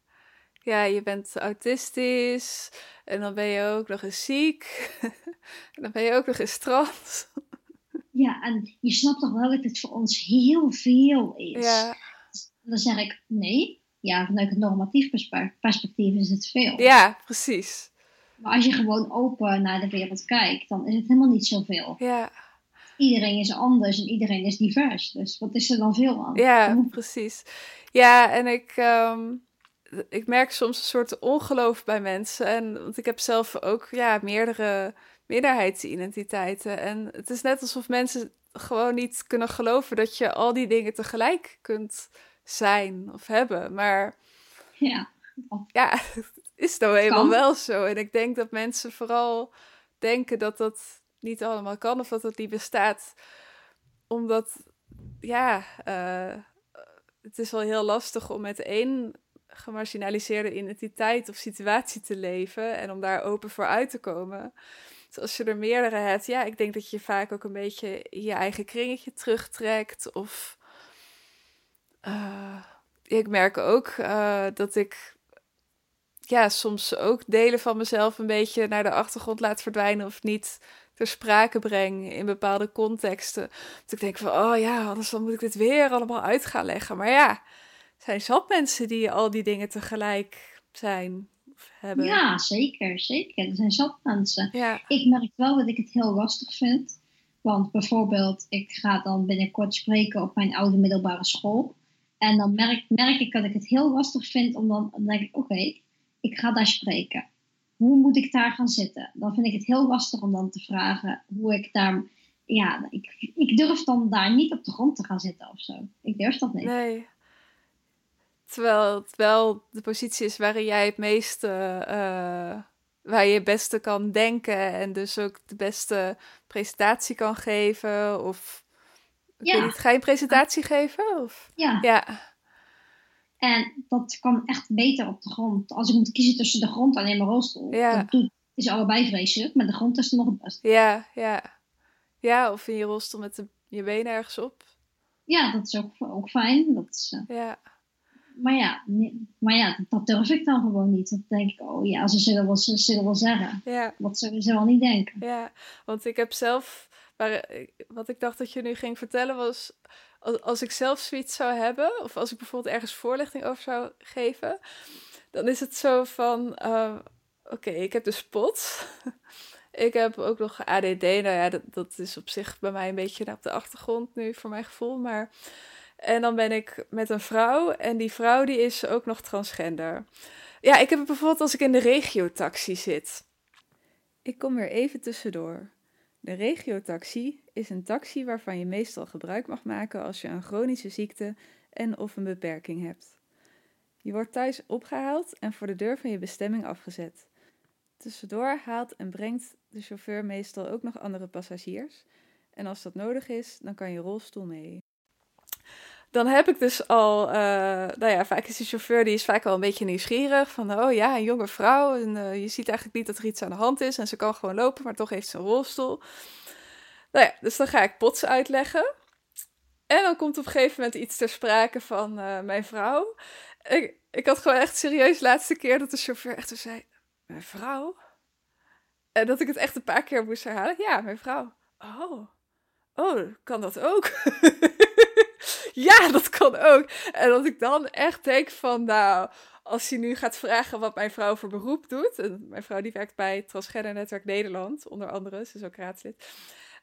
Ja, je bent autistisch en dan ben je ook nog eens ziek. en dan ben je ook nog eens trans. Ja, en je snapt toch wel dat het voor ons heel veel is. Ja, Dan zeg ik nee. Ja, vanuit het normatief perspe- perspectief is het veel. ja, precies. Maar als je gewoon open naar de wereld kijkt, dan is het helemaal niet zoveel. Ja, Iedereen is anders en iedereen is divers. Dus wat is er dan veel aan? ja, precies. Ja, en ik, ehm, ik merk soms een soort ongeloof bij mensen. En, want ik heb zelf ook ja, meerdere minderheidsidentiteiten. En het is net alsof mensen gewoon niet kunnen geloven dat je al die dingen tegelijk kunt zijn of hebben. Maar Ja. ja, het is nou eenmaal Kan. wel zo. En ik denk dat mensen vooral denken dat dat niet allemaal kan of dat het niet bestaat. Omdat, ja, eh, het is wel heel lastig om met één gemarginaliseerde identiteit of situatie te leven en om daar open voor uit te komen. Dus als je er meerdere hebt, ja, ik denk dat je vaak ook een beetje je eigen kringetje terugtrekt. Of eh, ik merk ook eh, dat ik ja, soms ook delen van mezelf een beetje naar de achtergrond laat verdwijnen of niet ter sprake breng in bepaalde contexten. Dat ik denk van, oh ja, anders dan moet ik dit weer allemaal uit gaan leggen. Maar ja, zijn zat mensen die al die dingen tegelijk zijn of hebben. ja, zeker, zeker. Er zijn zat mensen. Ja, Ik merk wel dat ik het heel lastig vind. Want bijvoorbeeld, ik ga dan binnenkort spreken op mijn oude middelbare school. En dan merk, merk ik dat ik het heel lastig vind om dan, dan denk ik, oké, ik ga daar spreken. Hoe moet ik daar gaan zitten? Dan vind ik het heel lastig om dan te vragen hoe ik daar... Ja, ik, ik durf dan daar niet op de grond te gaan zitten of zo. Ik durf dat niet. nee. Terwijl het wel de positie is waarin jij het meeste, eh, waar je het beste kan denken en dus ook de beste presentatie kan geven. Of, ik Ja. weet niet, ga je een presentatie geven? Of? Ja, Ja, en dat kan echt beter op de grond. Als ik moet kiezen tussen de grond en in mijn rolstoel, Ja. dat doet, is allebei vreselijk, maar de grond is er nog het beste. ja, ja. Ja, of in je rolstoel met de, je benen ergens op. Ja, dat is ook, ook fijn. Dat is, eh, Ja, maar ja, maar ja, dat durf ik dan gewoon niet. Dan denk ik, oh ja, ze zullen wel, ze zullen wel zeggen. Ja, Wat zullen ze wel niet denken? ja. Want ik heb zelf... waar- wat ik dacht dat je nu ging vertellen was... Als, als ik zelf zoiets zou hebben... Of als ik bijvoorbeeld ergens voorlichting over zou geven... Dan is het zo van... eh, Oké, ik heb dus POT. ik heb ook nog ADD. Nou ja, dat, dat is op zich bij mij een beetje op de achtergrond nu voor mijn gevoel. Maar... En dan ben ik met een vrouw. En die vrouw die is ook nog transgender. Ja, ik heb het bijvoorbeeld als ik in de regiotaxi zit. Ik kom weer even tussendoor. De regiotaxi is een taxi waarvan je meestal gebruik mag maken als je een chronische ziekte en of een beperking hebt. Je wordt thuis opgehaald en voor de deur van je bestemming afgezet. Tussendoor haalt en brengt de chauffeur meestal ook nog andere passagiers. En als dat nodig is, dan kan je rolstoel mee. Dan heb ik dus al, eh, nou ja, vaak is de chauffeur die is vaak al een beetje nieuwsgierig. Van, oh ja, een jonge vrouw. En eh, je ziet eigenlijk niet dat er iets aan de hand is. En ze kan gewoon lopen, maar toch heeft ze een rolstoel. Nou ja, dus dan ga ik pots uitleggen. En dan komt op een gegeven moment iets ter sprake van eh, mijn vrouw. Ik, ik had gewoon echt serieus de laatste keer dat de chauffeur echt zei... Mijn vrouw? En dat ik het echt een paar keer moest herhalen. Ja, mijn vrouw. Oh, oh, kan dat ook? ja, dat kan ook. En dat ik dan echt denk van, nou, als hij nu gaat vragen wat mijn vrouw voor beroep doet. En mijn vrouw die werkt bij Transgender Netwerk Nederland, onder andere. Ze is ook raadslid.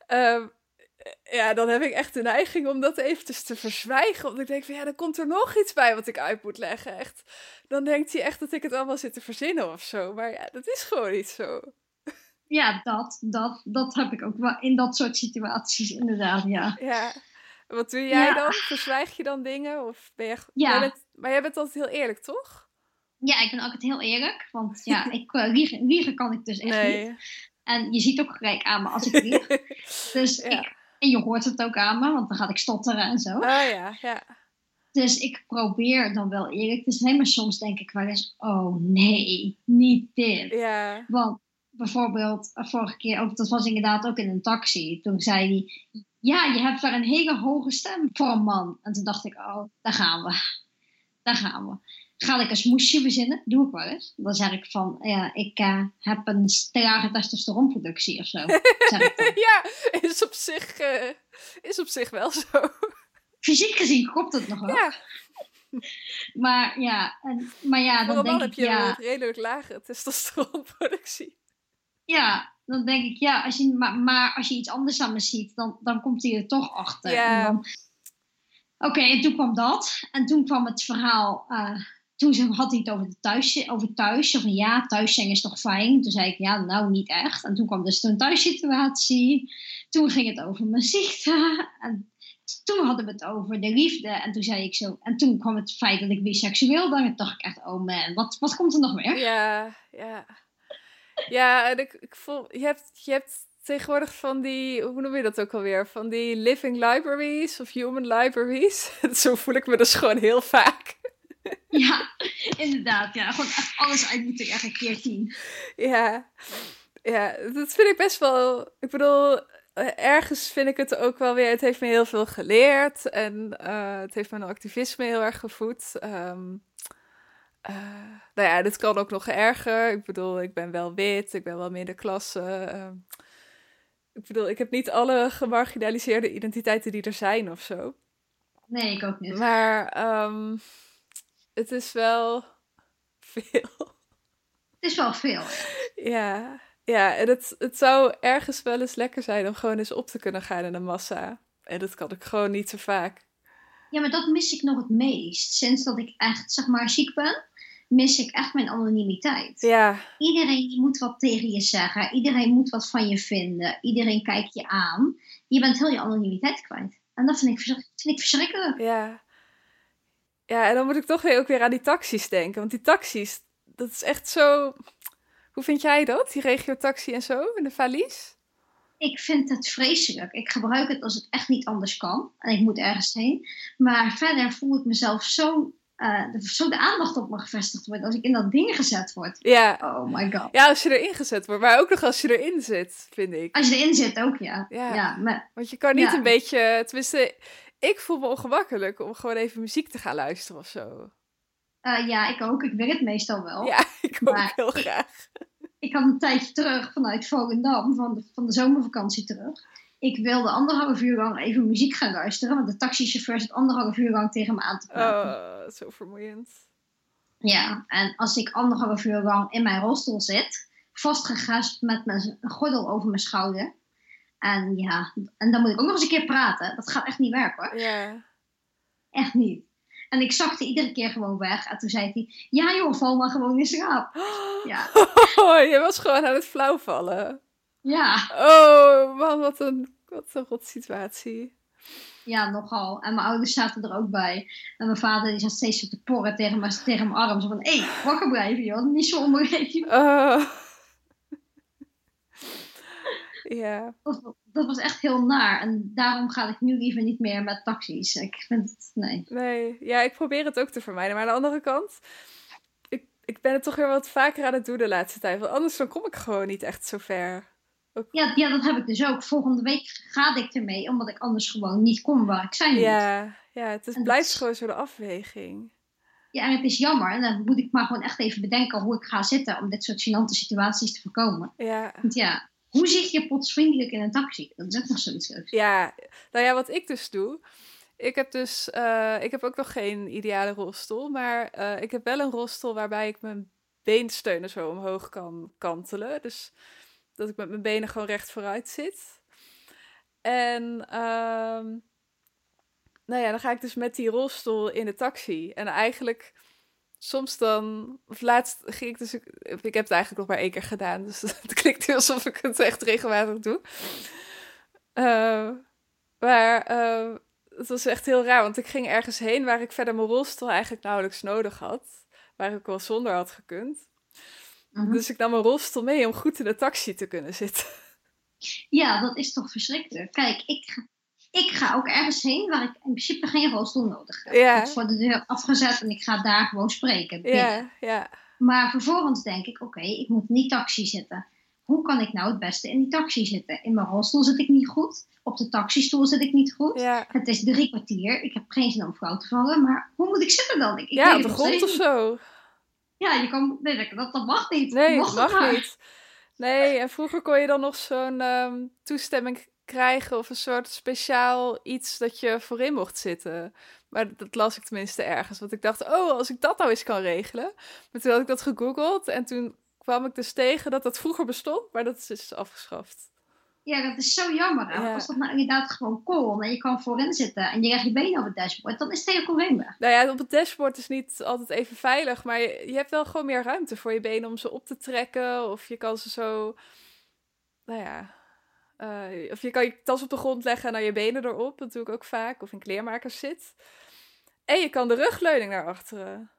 Ehm, ja, dan heb ik echt de neiging om dat eventjes te verzwijgen. Want ik denk van, ja, dan komt er nog iets bij wat ik uit moet leggen. Echt. Dan denkt hij echt dat ik het allemaal zit te verzinnen of zo. Maar ja, dat is gewoon niet zo. Ja, dat, dat, dat heb ik ook wel in dat soort situaties, inderdaad, ja. Ja. Wat doe jij Ja. dan? Verzwijg je dan dingen? Of ben je... Ja. jij bent- Maar jij bent altijd heel eerlijk, toch? Ja, ik ben het heel eerlijk, want ja, ik, eh, liegen, liegen kan ik dus echt niet. En je ziet ook gelijk aan me als ik lieg. Dus Ja. ik, en je hoort het ook aan me, want dan ga ik stotteren en zo. Oh ja, ja. Dus ik probeer dan wel eerlijk te zijn, maar soms denk ik wel eens, oh nee, niet dit. Ja. Want bijvoorbeeld, eh, vorige keer, ook, dat was inderdaad ook in een taxi. Toen zei hij, ja, je hebt wel een hele hoge stem voor een man. En toen dacht ik, oh, daar gaan we. Daar gaan we. Ga ik een smoesje verzinnen? Doe ik wel eens. Dan zeg ik van, ja, ik eh, heb een te lage testosteronproductie of zo. Ja, is op, zich, eh, is op zich wel zo. Fysiek gezien klopt het nog wel. Ja, Maar ja, en, maar ja dan denk heb ik, je ja, een redelijk lage testosteronproductie. ja, dan denk ik, ja, als je, maar, maar als je iets anders aan me ziet, dan, dan komt hij er toch achter. Oké, en toen kwam dat. En toen kwam het verhaal, eh, toen ze- had hij het over, de thuis, over thuis. Van, ja, thuis zijn is toch fijn? Toen zei ik, ja, nou niet echt. En toen kwam dus een thuissituatie. Toen ging het over mijn ziekte. En toen hadden we het over de liefde. En toen zei ik zo, en toen kwam het feit dat ik biseksueel ben. En toen dacht ik echt, oh man, wat, wat komt er nog meer? Ja, ja. Ja, en ik, ik voel, je hebt, je hebt tegenwoordig van die, hoe noem je dat ook alweer? Van die living libraries of human libraries. Zo voel ik me dus gewoon heel vaak. Ja, inderdaad. Ja, gewoon echt alles uit moeten leggen, keer tien. Ja, ja, dat vind ik best wel. Ik bedoel, eh, ergens vind ik het ook wel weer. Het heeft me heel veel geleerd en eh, het heeft mijn activisme heel erg gevoed. Ehm, eh, nou ja, dit kan ook nog erger. Ik bedoel, ik ben wel wit, ik ben wel middenklasse. ehm. ik bedoel, ik heb niet alle gemarginaliseerde identiteiten die er zijn of zo. Nee, ik ook niet. Maar ehm, het is wel veel. Het is wel veel. Ja, ja en het, het zou ergens wel eens lekker zijn om gewoon eens op te kunnen gaan in een massa. En dat kan ik gewoon niet zo vaak. Ja, maar dat mis ik nog het meest. Sinds dat ik echt, zeg maar, ziek ben, mis ik echt mijn anonimiteit. Ja, Iedereen moet wat tegen je zeggen. Iedereen moet wat van je vinden. Iedereen kijkt je aan. Je bent heel je anonimiteit kwijt. En dat vind ik, vind ik verschrikkelijk. ja. Ja, en dan moet ik toch weer ook weer aan die taxis denken. Want die taxis, dat is echt zo... Hoe vind jij dat? Die regiotaxi en zo, in de valies? Ik vind het vreselijk. Ik gebruik het als het echt niet anders kan. En ik moet ergens heen. Maar verder voel ik mezelf zo, de- zo de aandacht op me gevestigd wordt als ik in dat ding gezet word. Ja. Oh my god. ja, als je erin gezet wordt. Maar ook nog als je erin zit, vind ik. Als je erin zit ook, ja. Ja. ja maar, Want je kan niet Ja. een beetje... Tenminste, ik voel me ongemakkelijk om gewoon even muziek te gaan luisteren of zo. Eh, ja, ik ook. Ik wil het meestal wel. Ja, ik ook Maar heel ik- graag. Ik had een tijdje terug vanuit Volendam, van de, van de zomervakantie terug. Ik wilde anderhalf uur lang even muziek gaan luisteren, want de taxichauffeur zat anderhalf uur lang tegen me aan te praten. Oh, zo vermoeiend. Ja, en als ik anderhalf uur lang in mijn rolstoel zit, vastgegaspt met mijn gordel over mijn schouder. En ja, en dan moet ik ook nog eens een keer praten. Dat gaat echt niet werken hoor. Ja. Echt niet. En ik zakte iedere keer gewoon weg. En toen zei hij, ja joh, val maar gewoon in slaap. Ja, Oh, je was gewoon aan het flauwvallen. ja, Oh, man, wat een, wat een rot situatie. ja, nogal. En mijn ouders zaten er ook bij. En mijn vader die zat steeds zo te porren tegen mijn, tegen mijn arm. Zo van, hé, hey, wakker blijven joh. Niet zo onbegrepen. Oh. ja. Dat, dat was echt heel naar. En daarom ga ik nu liever niet meer met taxis. Ik vind het, nee. Nee, ja, ik probeer het ook te vermijden. Maar aan de andere kant, ik, ik ben het toch weer wat vaker aan het doen de laatste tijd. Want anders dan kom ik gewoon niet echt zo ver. Ja, ja, dat heb ik dus ook. Volgende week ga ik ermee, omdat ik anders gewoon niet kom waar ik zijn moet. Ja, ja het is, blijft gewoon zo de afweging. Ja, en het is jammer. En dan moet ik maar gewoon echt even bedenken hoe ik ga zitten om dit soort gênante situaties te voorkomen. Ja, Want ja, hoe zit je potsvriendelijk in een taxi? Dat is ook nog zoiets leuks. ja, nou ja, wat ik dus doe. Ik heb dus, eh, ik heb ook nog geen ideale rolstoel, maar eh, ik heb wel een rolstoel waarbij ik mijn beensteunen zo omhoog kan kantelen. Dus dat ik met mijn benen gewoon recht vooruit zit. En ehm, nou ja, dan ga ik dus met die rolstoel in de taxi. En eigenlijk soms dan, of laatst ging ik dus, ik heb het eigenlijk nog maar één keer gedaan, dus het klinkt alsof ik het echt regelmatig doe. Eh, maar eh, het was echt heel raar, want ik ging ergens heen waar ik verder mijn rolstoel eigenlijk nauwelijks nodig had. Waar ik wel zonder had gekund. Mhm. Dus ik nam mijn rolstoel mee om goed in de taxi te kunnen zitten. Ja, dat is toch verschrikkelijk. Kijk, ik, ga- ik ga ook ergens heen waar ik in principe geen rolstoel nodig heb. Ja. Is voor de deur afgezet en ik ga daar gewoon spreken. Ja, ja, Maar vervolgens denk ik, oké, ik moet in die taxi zitten. Hoe kan ik nou het beste in die taxi zitten? In mijn rolstoel zit ik niet goed. Op de taxistoel zit ik niet goed. ja. Het is drie kwartier. Ik heb geen zin om flauw te vallen. Maar hoe moet ik zitten dan? Ik, ik Ja, op de grond of zo. Ja, je kan... Nee, dat, dat mag niet. Nee, dat mag maar. niet. Nee, en vroeger kon je dan nog zo'n ehm, toestemming krijgen of een soort speciaal iets dat je voorin mocht zitten. Maar dat las ik tenminste ergens. Want ik dacht, oh, als ik dat nou eens kan regelen. Maar toen had ik dat gegoogeld en toen kwam ik dus tegen dat dat vroeger bestond, maar dat is dus afgeschaft. Ja, dat is zo jammer. Ja. Als dat nou inderdaad gewoon kon en je kan voorin zitten en je legt je benen op het dashboard, dan is het probleem weg. Nou ja, op het dashboard is niet altijd even veilig, maar je, je hebt wel gewoon meer ruimte voor je benen om ze op te trekken. Of je kan ze zo, nou ja, eh, of je kan je tas op de grond leggen en dan je benen erop. Dat doe ik ook vaak. Of in kleermakers zit. En je kan de rugleuning naar achteren.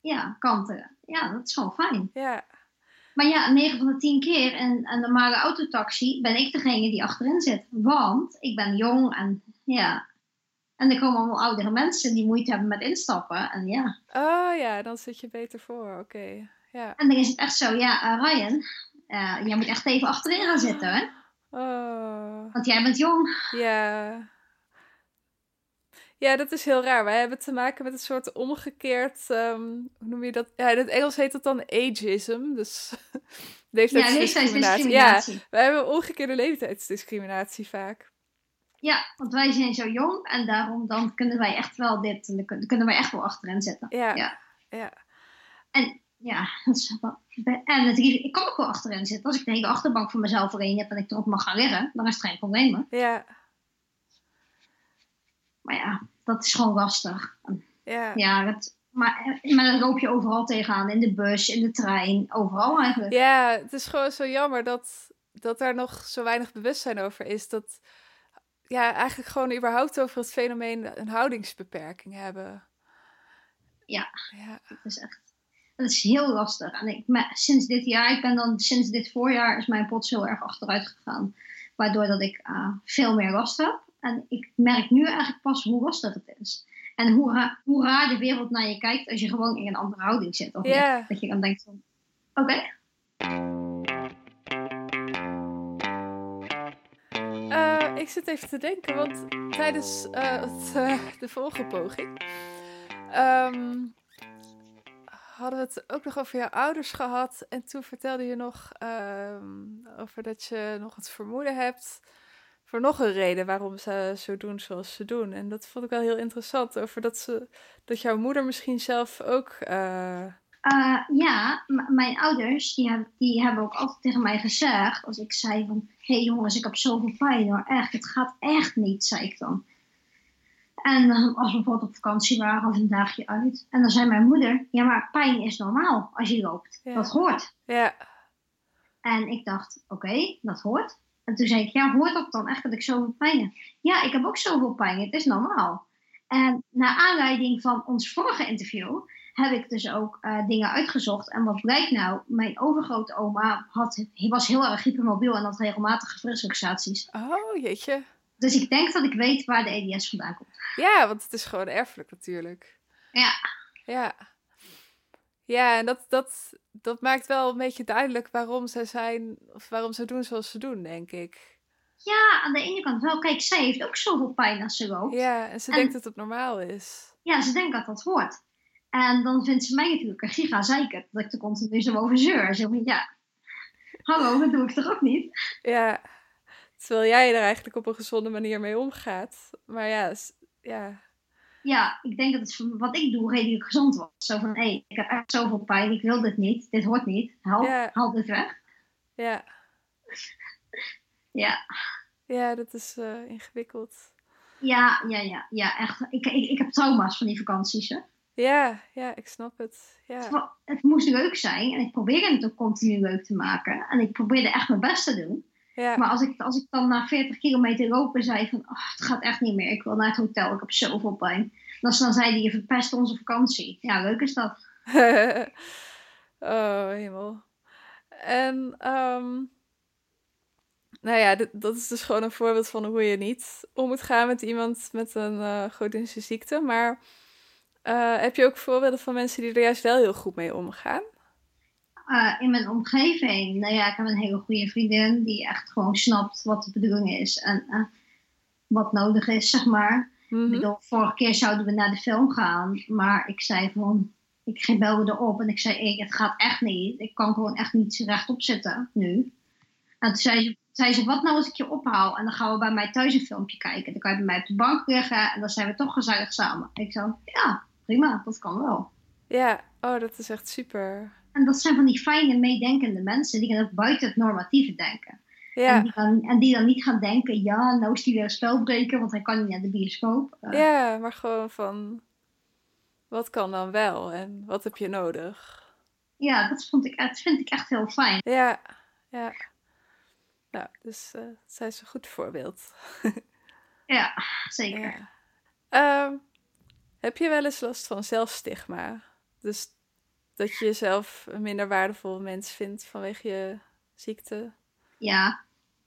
Ja, kanten. Ja, dat is gewoon fijn. Ja, Maar ja, 9 van de 10 keer in een normale autotaxi ben ik degene die achterin zit. Want ik ben jong en ja. En er komen allemaal oudere mensen die moeite hebben met instappen. En ja. oh ja, dan zit je beter voor. Oké, ja. En dan is het echt zo, ja, eh, Ryan, eh, jij moet echt even achterin gaan zitten, hè? Oh, Want jij bent jong. ja. Ja, dat is heel raar. Wij hebben te maken met een soort omgekeerd, ehm, hoe noem je dat? Ja, in het Engels heet dat dan ageism, dus Ja, leeftijdsdiscriminatie. Ja, leeftijdsdiscriminatie. wij hebben omgekeerde leeftijdsdiscriminatie vaak. Ja, want wij zijn zo jong en daarom dan kunnen wij echt wel dit. En dan kunnen wij echt wel achterin zitten. Ja, Ja. ja. Ja, dat is wel- en het, ik kan ook wel achterin zitten. Als ik de hele achterbank voor mezelf alleen heb en ik erop mag gaan liggen, dan is het geen probleem. hè. ja, Maar ja, dat is gewoon lastig. ja. Ja, dat, maar, maar dan loop je overal tegenaan. In de bus, in de trein, overal eigenlijk. Ja, het is gewoon zo jammer dat, dat er nog zo weinig bewustzijn over is. Dat, ja, eigenlijk gewoon überhaupt over het fenomeen een houdingsbeperking hebben. Ja. Ja, Dat is echt... Dat is heel lastig. En ik, maar sinds dit jaar, ik ben dan sinds dit voorjaar, is mijn pots heel erg achteruit gegaan. Waardoor dat ik eh, veel meer last heb. En ik merk nu eigenlijk pas hoe lastig het is. En hoe, ra- hoe raar de wereld naar je kijkt als je gewoon in een andere houding zit. Of. Dat je dan denkt van, oké, Eh, ik zit even te denken, want tijdens eh, het, eh, de vorige poging ehm, hadden we het ook nog over je ouders gehad. En toen vertelde je nog ehm, over dat je nog het vermoeden hebt voor nog een reden waarom ze zo doen zoals ze doen. En dat vond ik wel heel interessant. Over dat, ze, dat jouw moeder misschien zelf ook. eh, Eh, ja, mijn ouders die hebben, die hebben ook altijd tegen mij gezegd, als ik zei van, hé hey jongens, ik heb zoveel pijn hoor, echt, het gaat echt niet, zei ik dan. En als we bijvoorbeeld op vakantie waren of een dagje uit, en dan zei mijn moeder, ja maar pijn is normaal als je loopt, Ja. dat hoort. ja, En ik dacht, oké, dat hoort. En toen zei ik, ja, hoort dat dan echt dat ik zoveel pijn heb? Ja, ik heb ook zoveel pijn, het is normaal. En naar aanleiding van ons vorige interview heb ik dus ook eh, dingen uitgezocht. En wat blijkt nou? Mijn overgrote oma had, was heel erg hypermobiel en had regelmatig gewrichtsluxaties. oh jeetje. Dus ik denk dat ik weet waar de EDS vandaan komt. Ja, want het is gewoon erfelijk natuurlijk. Ja. Ja. Ja, en dat, dat, dat maakt wel een beetje duidelijk waarom ze zijn, of waarom ze doen zoals ze doen, denk ik. Ja, aan de ene kant wel. Kijk, zij heeft ook zoveel pijn als ze loopt. Ja, en ze En- denkt dat het normaal is. Ja, ze denkt dat dat hoort. En dan vindt ze mij natuurlijk een giga zeiker dat ik er continu zo over zeur. Zo van, ja, hallo, dat doe ik toch ook niet? Ja, terwijl jij er eigenlijk op een gezonde manier mee omgaat. Maar ja, ja, Ja, ik denk dat het wat ik doe redelijk gezond was. Zo van, hé, ik heb echt zoveel pijn, ik wil dit niet, dit hoort niet. Haal, Ja. haal dit weg. ja, Ja, ja, dat is eh, ingewikkeld. ja, ja, ja, ja echt. Ik, ik, ik heb trauma's van die vakanties, hè. Ja, ja, ik snap het. Ja, Het, het moest leuk zijn en ik probeerde het ook continu leuk te maken. En ik probeerde echt mijn best te doen. Ja, Maar als ik, als ik dan na 40 kilometer lopen zei van, oh, het gaat echt niet meer, ik wil naar het hotel, ik heb zoveel pijn. Dan, dan zei die, je verpest onze vakantie. Ja, leuk is dat. oh, hemel. En, ehm, nou ja, dit- dat is dus gewoon een voorbeeld van hoe je niet om moet gaan met iemand met een chronische ziekte. Maar eh, heb je ook voorbeelden van mensen die er juist wel heel goed mee omgaan? Eh, in mijn omgeving, nou ja, ik heb een hele goede vriendin die echt gewoon snapt wat de bedoeling is en wat nodig is, zeg maar. Mhm. Ik bedoel, vorige keer zouden we naar de film gaan, maar ik zei van, ik ging belde erop en ik zei, ik, het gaat echt niet. Ik kan gewoon echt niet rechtop zitten nu. En toen zei ze, zei ze, wat nou als ik je ophaal en dan gaan we bij mij thuis een filmpje kijken. Dan kan je bij mij op de bank liggen en dan zijn we toch gezellig samen. Ik zo, ja, prima, dat kan wel. Ja, oh, dat is echt super. En dat zijn van die fijne, meedenkende mensen die dan ook buiten het normatieve denken. En, Ja, die dan, en die dan niet gaan denken, ja, nou is die weer een spelbreker, want hij kan niet naar de bioscoop. Eh, ja, maar gewoon van, wat kan dan wel en wat heb je nodig? ja, dat, vond ik, dat vind ik echt heel fijn. Ja, ja. Nou, dus eh zij is een goed voorbeeld. Ja, zeker. Ja. Ehm, heb je wel eens last van zelfstigma? Dus dat je jezelf een minder waardevol mens vindt vanwege je ziekte? Ja,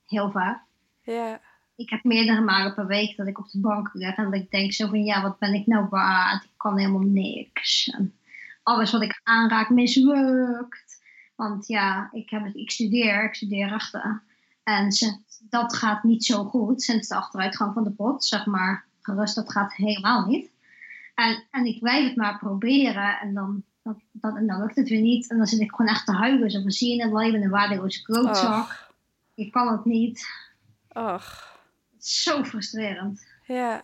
heel vaak. Ja, Ik heb meerdere malen per week dat ik op de bank lig en dat ik denk zo van, ja, wat ben ik nou waard? Ik kan helemaal niks. En alles wat ik aanraak mislukt. Want ja, ik, heb het, ik studeer, ik studeer rechten. En ze, dat gaat niet zo goed sinds de achteruitgang van de pot, zeg maar. Gerust, dat gaat helemaal niet. En, en ik blijf het maar proberen en dan, dat, dat, en dan lukt het weer niet. En dan zit ik gewoon echt te huilen. Zo van, zie je het leven een waardeloze klootzak. Ik kan het niet. ach, zo frustrerend. ja,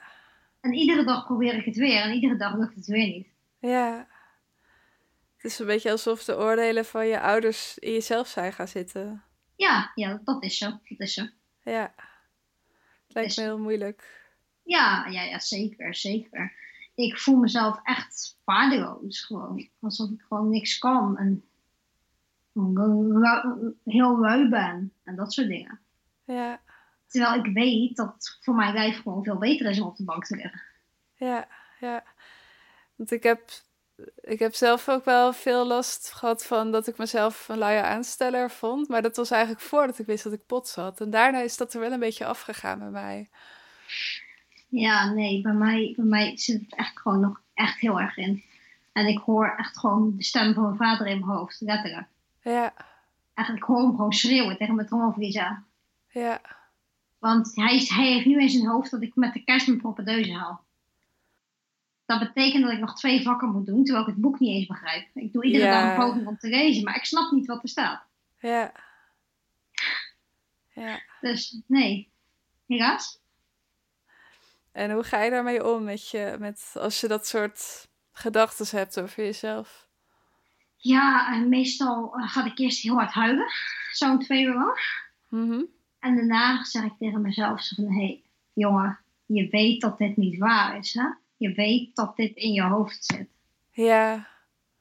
En iedere dag probeer ik het weer en iedere dag lukt het weer niet. ja. Het is een beetje alsof de oordelen van je ouders in jezelf zijn gaan zitten. Ja, ja, dat is zo. Dat is zo. Ja, het lijkt Is- me heel moeilijk. Ja, ja, ja, zeker, zeker. Ik voel mezelf echt waardeloos gewoon. Alsof ik gewoon niks kan en heel lui ben en dat soort dingen. Ja, Terwijl ik weet dat voor mijn lijf gewoon veel beter is om op de bank te liggen. ja, ja. Want ik heb, ik heb zelf ook wel veel last gehad van dat ik mezelf een luie aansteller vond. Maar dat was eigenlijk voordat ik wist dat ik pot zat. En daarna is dat er wel een beetje afgegaan bij mij. Ja, nee, bij mij, bij mij zit het echt gewoon nog echt heel erg in. En ik hoor echt gewoon de stem van mijn vader in mijn hoofd, letterlijk. Ja, Eigenlijk hoor hem gewoon schreeuwen tegen mijn trommelvlies aan. ja, Want hij, is- hij heeft nu in zijn hoofd dat ik met de kerst mijn propedeuse haal. dat betekent dat ik nog twee vakken moet doen, terwijl ik het boek niet eens begrijp. Ik doe iedere Ja. dag een poging om te lezen, maar ik snap niet wat er staat. Ja. Ja. Dus nee, helaas. En hoe ga je daarmee om met je, met als je dat soort gedachten hebt over jezelf? Ja, meestal eh, ga ik eerst heel hard huilen, zo'n twee uur lang. Mhm. En daarna zeg ik tegen mezelf zo van, hé, hey, jongen, je weet dat dit niet waar is, hè? Je weet dat dit in je hoofd zit. Ja.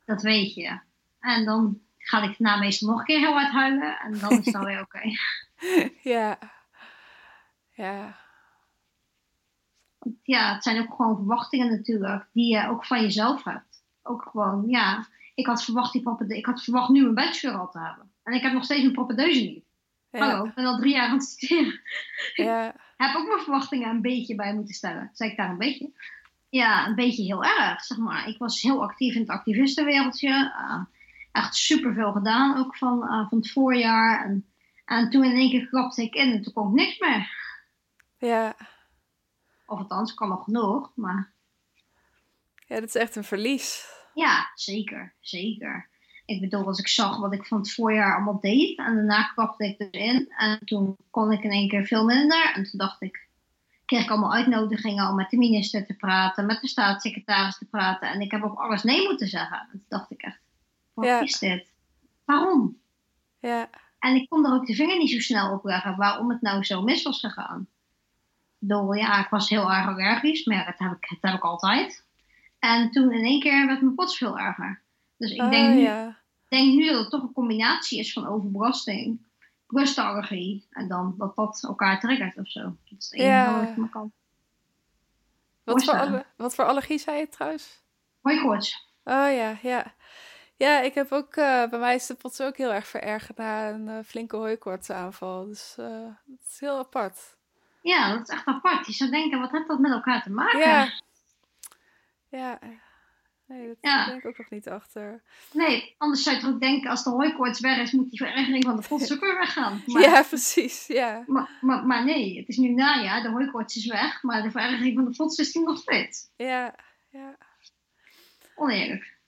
Dat weet je. En dan ga ik daarna meestal nog een keer heel hard huilen en dan is het alweer oké. Ja. Ja. Ja, het zijn ook gewoon verwachtingen natuurlijk, die je ook van jezelf hebt. Ook gewoon, ja, ik had verwacht, die ik had verwacht nu een bachelor al te hebben. En ik heb nog steeds een propedeuse niet. Hallo, ik ben al drie jaar aan het studeren. Ja. heb ook mijn verwachtingen een beetje bij moeten stellen. Zeg ik daar een beetje? Ja, een beetje heel erg, zeg maar. Ik was heel actief in het activistenwereldje. eh, echt superveel gedaan, ook van, eh, van het voorjaar. En, en toen in één keer klapte ik in en toen kon ik niks meer. Ja. Of althans, kan nog genoeg, maar Ja, dat is echt een verlies. ja, zeker, zeker. Ik bedoel, als ik zag wat ik van het voorjaar allemaal deed en daarna klapte ik dus in en toen kon ik in één keer veel minder. En toen dacht ik, kreeg ik allemaal uitnodigingen om met de minister te praten, met de staatssecretaris te praten. En ik heb op alles nee moeten zeggen. En toen dacht ik echt, wat Ja. is dit? Waarom? Ja. En ik kon er ook de vinger niet zo snel op leggen waarom het nou zo mis was gegaan. Bedoel, ja, ik was heel erg allergisch, maar dat heb ik, dat heb ik altijd. En toen in één keer werd mijn pots veel erger. Dus ik Oh, denk, nu, ja. denk nu dat het toch een combinatie is van overbelasting, plus de allergie. En dan dat dat elkaar triggert of zo. Dat is het enige Ja. wat ik me kan Wat voor, alle, wat voor allergie zei je trouwens? Hooikoorts. Oh ja, ja. Ja, ik heb ook, eh, bij mij is de pots ook heel erg verergerd na een eh, flinke hooikoortsaanval. Dus eh het is heel apart. Ja, dat is echt apart. Je zou denken, wat heeft dat met elkaar te maken? Ja. Ja. Nee, dat Ja. ben ik ook nog niet achter. Nee, anders zou je toch ook denken, als de hooikoorts weg is, moet die verergering van de pots ook weer weggaan. Maar, Ja, precies. Ja. maar, maar, maar nee, het is nu najaar, de hooikoorts is weg, maar de verergering van de pots is nog steeds. Ja. ja. Oneerlijk.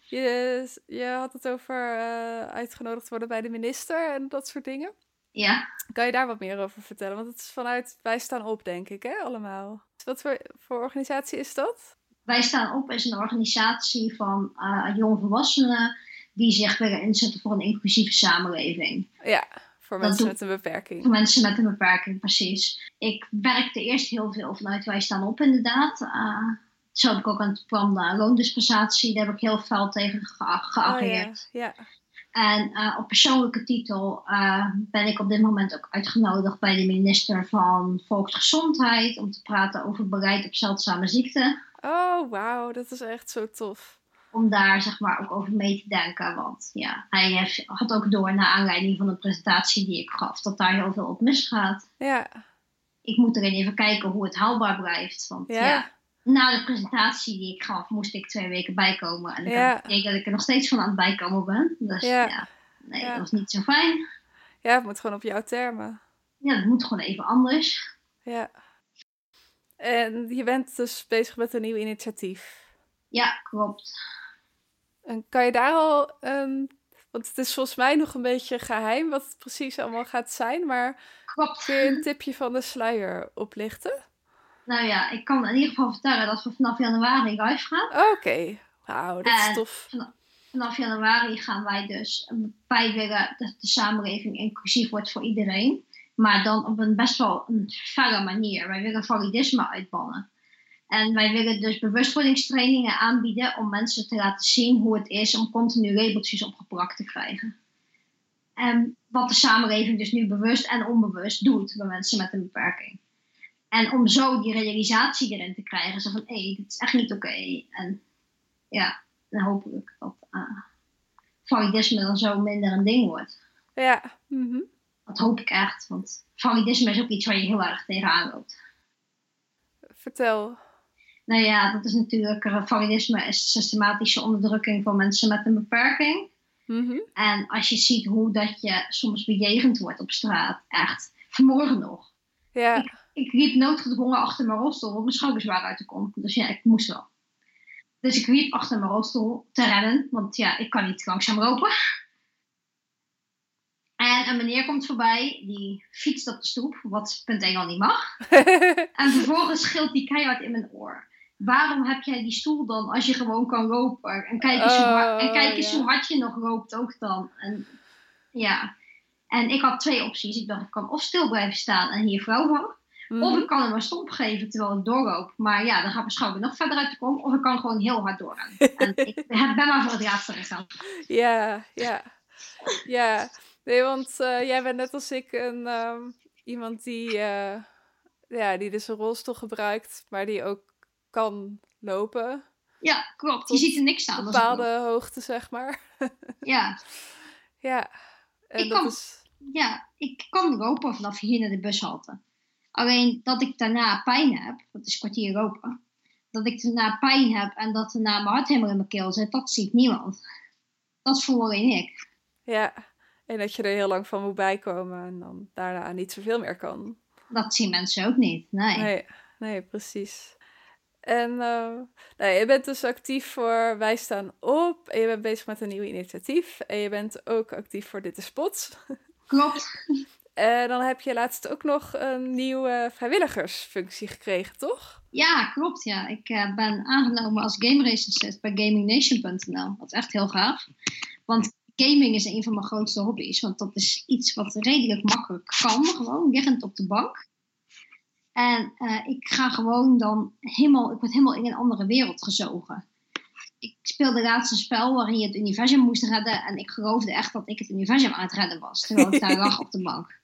Je, je had het over eh, uitgenodigd worden bij de minister en dat soort dingen. Ja, Kan je daar wat meer over vertellen? Want het is vanuit Wij Staan Op, denk ik, hè, allemaal. Wat voor, voor organisatie is dat? Wij Staan Op is een organisatie van eh jongvolwassenen die zich willen inzetten voor een inclusieve samenleving. Ja, voor Dat mensen met een beperking. Voor mensen met een beperking, precies. Ik werkte eerst heel veel vanuit Wij Staan Op, inderdaad. Eh, zo heb ik ook aan het plan de loondispensatie, daar heb ik heel fel tegen geageerd. Oh, ja. ja. En eh, op persoonlijke titel eh, ben ik op dit moment ook uitgenodigd bij de minister van Volksgezondheid om te praten over beleid op zeldzame ziekten. Oh, wauw, dat is echt zo tof. Om daar zeg maar ook over mee te denken. Want ja, hij heeft, had ook door naar aanleiding van de presentatie die ik gaf dat daar heel veel op misgaat. Ja, Ik moet erin even kijken hoe het haalbaar blijft. Want ja, ja, na de presentatie die ik gaf moest ik twee weken bijkomen. En ik Ja. heb idee dat ik er nog steeds van aan het bijkomen ben. Dus Ja. ja, nee, Ja. dat was niet zo fijn. ja, het moet gewoon op jouw termen. Ja, dat moet gewoon even anders. Ja. En je bent dus bezig met een nieuw initiatief. Ja, klopt. En kan je daar al, ehm, want het is volgens mij nog een beetje geheim wat het precies allemaal gaat zijn, maar Klopt. kun je een tipje van de sluier oplichten? Nou ja, ik kan in ieder geval vertellen dat we vanaf januari live gaan. Oké, wauw, dat is En tof. Vanaf januari gaan wij dus, wij willen dat de samenleving inclusief wordt voor iedereen. Maar dan op een best wel een felle manier. Wij willen validisme uitbannen. En wij willen dus bewustwordingstrainingen aanbieden om mensen te laten zien hoe het is om continu labeltjes opgeplakt te krijgen. En wat de samenleving dus nu bewust en onbewust doet bij mensen met een beperking. En om zo die realisatie erin te krijgen. Zo van, hé, hey, dit is echt niet oké. En ja, en hopelijk dat eh, validisme dan zo minder een ding wordt. Ja, mhm. Dat hoop ik echt, want validisme is ook iets waar je heel erg tegenaan loopt. vertel. Nou ja, dat is natuurlijk, eh, validisme is systematische onderdrukking van mensen met een beperking. Mhm. En als je ziet hoe dat je soms bejegend wordt op straat, echt, vanmorgen nog. Ja, Ik liep noodgedwongen achter mijn rolstoel, want mijn schouders waren uit de kom. Dus ja, ik moest wel. Dus ik liep achter mijn rolstoel te rennen, want ja, ik kan niet langzaam lopen. En een meneer komt voorbij, die fietst op de stoep, wat punt 1 al niet mag. En vervolgens scheelt die keihard in mijn oor. Waarom heb jij die stoel dan als je gewoon kan lopen? En kijk eens, hoe, hard, en kijk eens Oh, hoe hard je nog loopt ook dan. En, ja. en ik had twee opties. Ik dacht, ik kan of stil blijven staan en hier vrouw van. Of Mhm. ik kan hem een stomp geven terwijl ik doorloop. Maar ja, dan gaat mijn schouder nog verder uit de kom. Of ik kan gewoon heel hard doorgaan. En ik heb- ben maar voor het laatste gegaan. Ja, ja. Ja, nee, want eh, jij bent net als ik een, ehm, iemand die, eh, ja, die dus een rolstoel gebruikt, maar die ook kan lopen. Ja, klopt. Je ziet er niks aan. Op bepaalde hoogte, zeg maar. Ja, Ja, en Ik dat kan- is... ja, ik kan lopen vanaf hier naar de bushalte. Alleen dat ik daarna pijn heb, dat is kwartier lopen. Dat ik daarna pijn heb en dat daarna mijn hart helemaal in mijn keel zit, dat ziet niemand. Dat voel alleen ik. Ja, en dat je er heel lang van moet bijkomen en dan daarna niet zoveel meer kan. Dat zien mensen ook niet. Nee. Nee, nee, precies. En eh, nou, je bent dus actief voor Wij Staan Op. En je bent bezig met een nieuw initiatief. En je bent ook actief voor Dit is Spots. Klopt. En dan heb je laatst ook nog een nieuwe vrijwilligersfunctie gekregen, toch? Ja, klopt. Ja. Ik eh, ben aangenomen als game recensist bij gamingnation.nl. Dat is echt heel gaaf. Want gaming is een van mijn grootste hobby's. Want dat is iets wat redelijk makkelijk kan. Gewoon liggend op de bank. En eh, ik ga gewoon dan helemaal, ik word helemaal in een andere wereld gezogen. Ik speelde laatst een spel waarin je het universum moest redden. En ik geloofde echt dat ik het universum aan het redden was. Terwijl ik daar lag op de bank.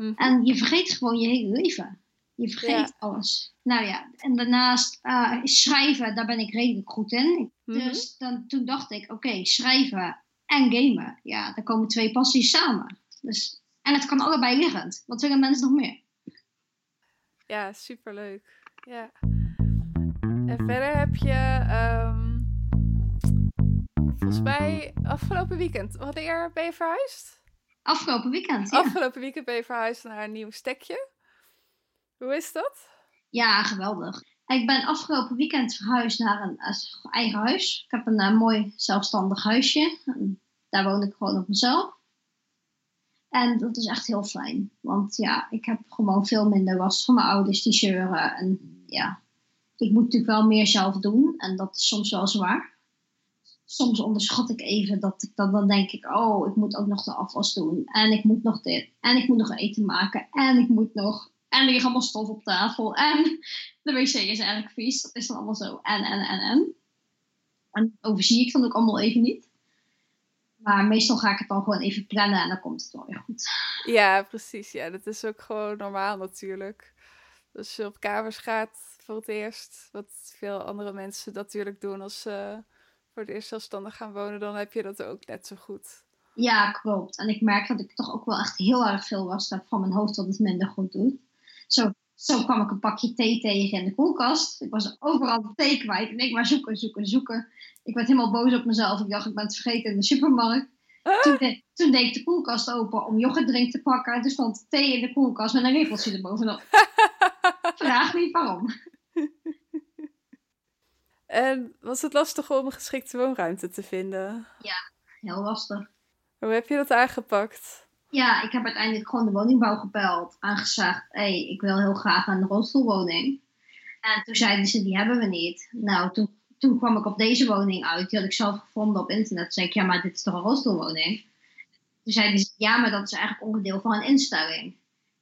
Mhm. En je vergeet gewoon je hele leven. Je vergeet Ja. alles. Nou ja, en daarnaast eh, schrijven, daar ben ik redelijk goed in. Mhm. Dus dan, toen dacht ik, oké, schrijven en gamen. Ja, daar komen twee passies samen. Dus, en het kan allebei liggend. Wat willen mensen nog meer? Ja, superleuk. Ja. En verder heb je, ehm, volgens mij, afgelopen weekend, wanneer ben je verhuisd? Afgelopen weekend, ja. Afgelopen weekend ben je verhuisd naar een nieuw stekje. Hoe is dat? Ja, geweldig. Ik ben afgelopen weekend verhuisd naar een eh, eigen huis. Ik heb een eh, mooi zelfstandig huisje. En daar woon ik gewoon op mezelf. En dat is echt heel fijn. Want ja, ik heb gewoon veel minder last van mijn ouders die zeuren. En ja, ik moet natuurlijk wel meer zelf doen. En dat is soms wel zwaar. Soms onderschat ik even dat ik dan, dan denk ik, oh, ik moet ook nog de afwas doen. En ik moet nog dit. En ik moet nog eten maken. En ik moet nog. En er ligt allemaal stof op tafel. En de wc is erg vies. Dat is dan allemaal zo. En, en, en, en. En overzie ik dan ook allemaal even niet. Maar meestal ga ik het dan gewoon even plannen en dan komt het wel weer goed. Ja, precies. Ja, dat is ook gewoon normaal natuurlijk. Als je op kamers gaat voor het eerst, wat veel andere mensen natuurlijk doen als ze voor het eerst zelfstandig gaan wonen, dan heb je dat ook net zo goed. Ja, klopt. En ik merk dat ik toch ook wel echt heel erg veel last heb van mijn hoofd dat het minder goed doet. Zo, zo kwam ik een pakje thee tegen in de koelkast. Ik was overal de thee kwijt en ik maar zoeken, zoeken, zoeken. Ik werd helemaal boos op mezelf. Ik dacht, ik ben het vergeten in de supermarkt. Toen, de- toen deed ik de koelkast open om yoghurtdrink te pakken. En toen stond thee in de koelkast met een lepeltje erbovenop. Vraag niet waarom. En was het lastig om een geschikte woonruimte te vinden? Heel lastig. Hoe heb je dat aangepakt? Ja, ik heb uiteindelijk gewoon de woningbouw gebeld. Aangezegd, hé, hey, ik wil heel graag een rolstoelwoning. En toen zeiden ze, die hebben we niet. Nou, toen, toen kwam ik op deze woning uit. Die had ik zelf gevonden op internet. Toen zei ik, ja, maar dit is toch een rolstoelwoning? Toen zeiden ze, ja, maar dat is eigenlijk onderdeel van een instelling.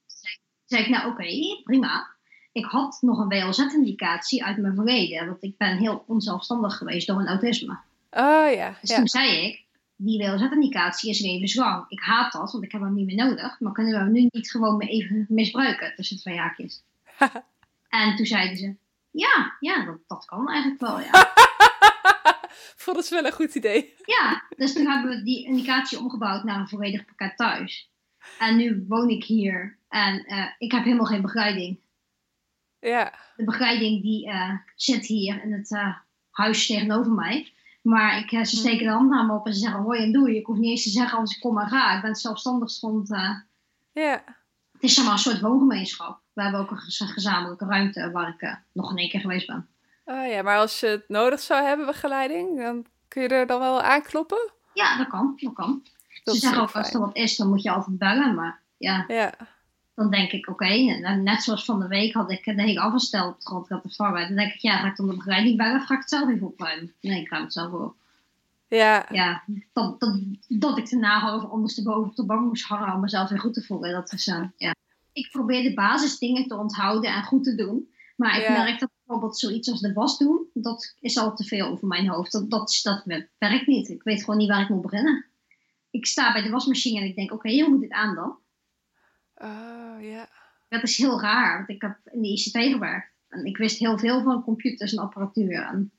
Toen zei, zei ik, nou oké, prima. Ik had nog een WLZ-indicatie uit mijn verleden. Want ik ben heel onzelfstandig geweest door een autisme. Oh ja, Dus ja. toen zei ik, die WLZ-indicatie is levenslang. Ik haat dat, want ik heb hem niet meer nodig. Maar kunnen we hem nu niet gewoon even misbruiken tussen twee haakjes? en toen zeiden ze, ja, ja dat, dat kan eigenlijk wel, ja. Vond het wel een goed idee. ja, dus toen hebben we die indicatie omgebouwd naar een volledig pakket thuis. En nu woon ik hier en eh, ik heb helemaal geen begeleiding. Ja, De begeleiding die eh, zit hier in het eh, huis tegenover mij. Maar ik, eh, ze steken de hand naar me op en ze zeggen hoi en doei. Ik hoef niet eens te zeggen als ik kom en ga. Ik ben zelfstandig stond. ja. het is zeg maar een soort woongemeenschap. We hebben ook een gez- gezamenlijke ruimte waar ik nog in één keer geweest ben. Oh ja, maar als je het nodig zou hebben, begeleiding, dan kun je er dan wel aankloppen? Ja, dat kan. Dat kan. Dat Ze zeggen ook als er wat is, dan moet je altijd bellen. Maar ja, Ja, dan denk ik, oké. dan Net zoals van de week had ik de hele afstel op het grond gehad te. Dan denk ik, ja, ga ik dan de begeleiding bellen of ga ik het zelf even opruimen? Nee, ik ruim het zelf op. ja, Ja, dat, dat, dat ik de nagel of ondersteboven op de bank moest hangen om mezelf weer goed te voelen. Dat is, eh, ja. Ik probeer de basisdingen te onthouden en goed te doen. Maar ik Ja. merk dat bijvoorbeeld zoiets als de was doen, dat is al te veel over mijn hoofd. Dat, dat, dat werkt niet. Ik weet gewoon niet waar ik moet beginnen. Ik sta bij de wasmachine en ik denk, oké, hoe moet dit aan dan? Oh ja. Dat is heel raar, want ik heb in de ICT gewerkt. En ik wist heel veel van computers en apparatuur. En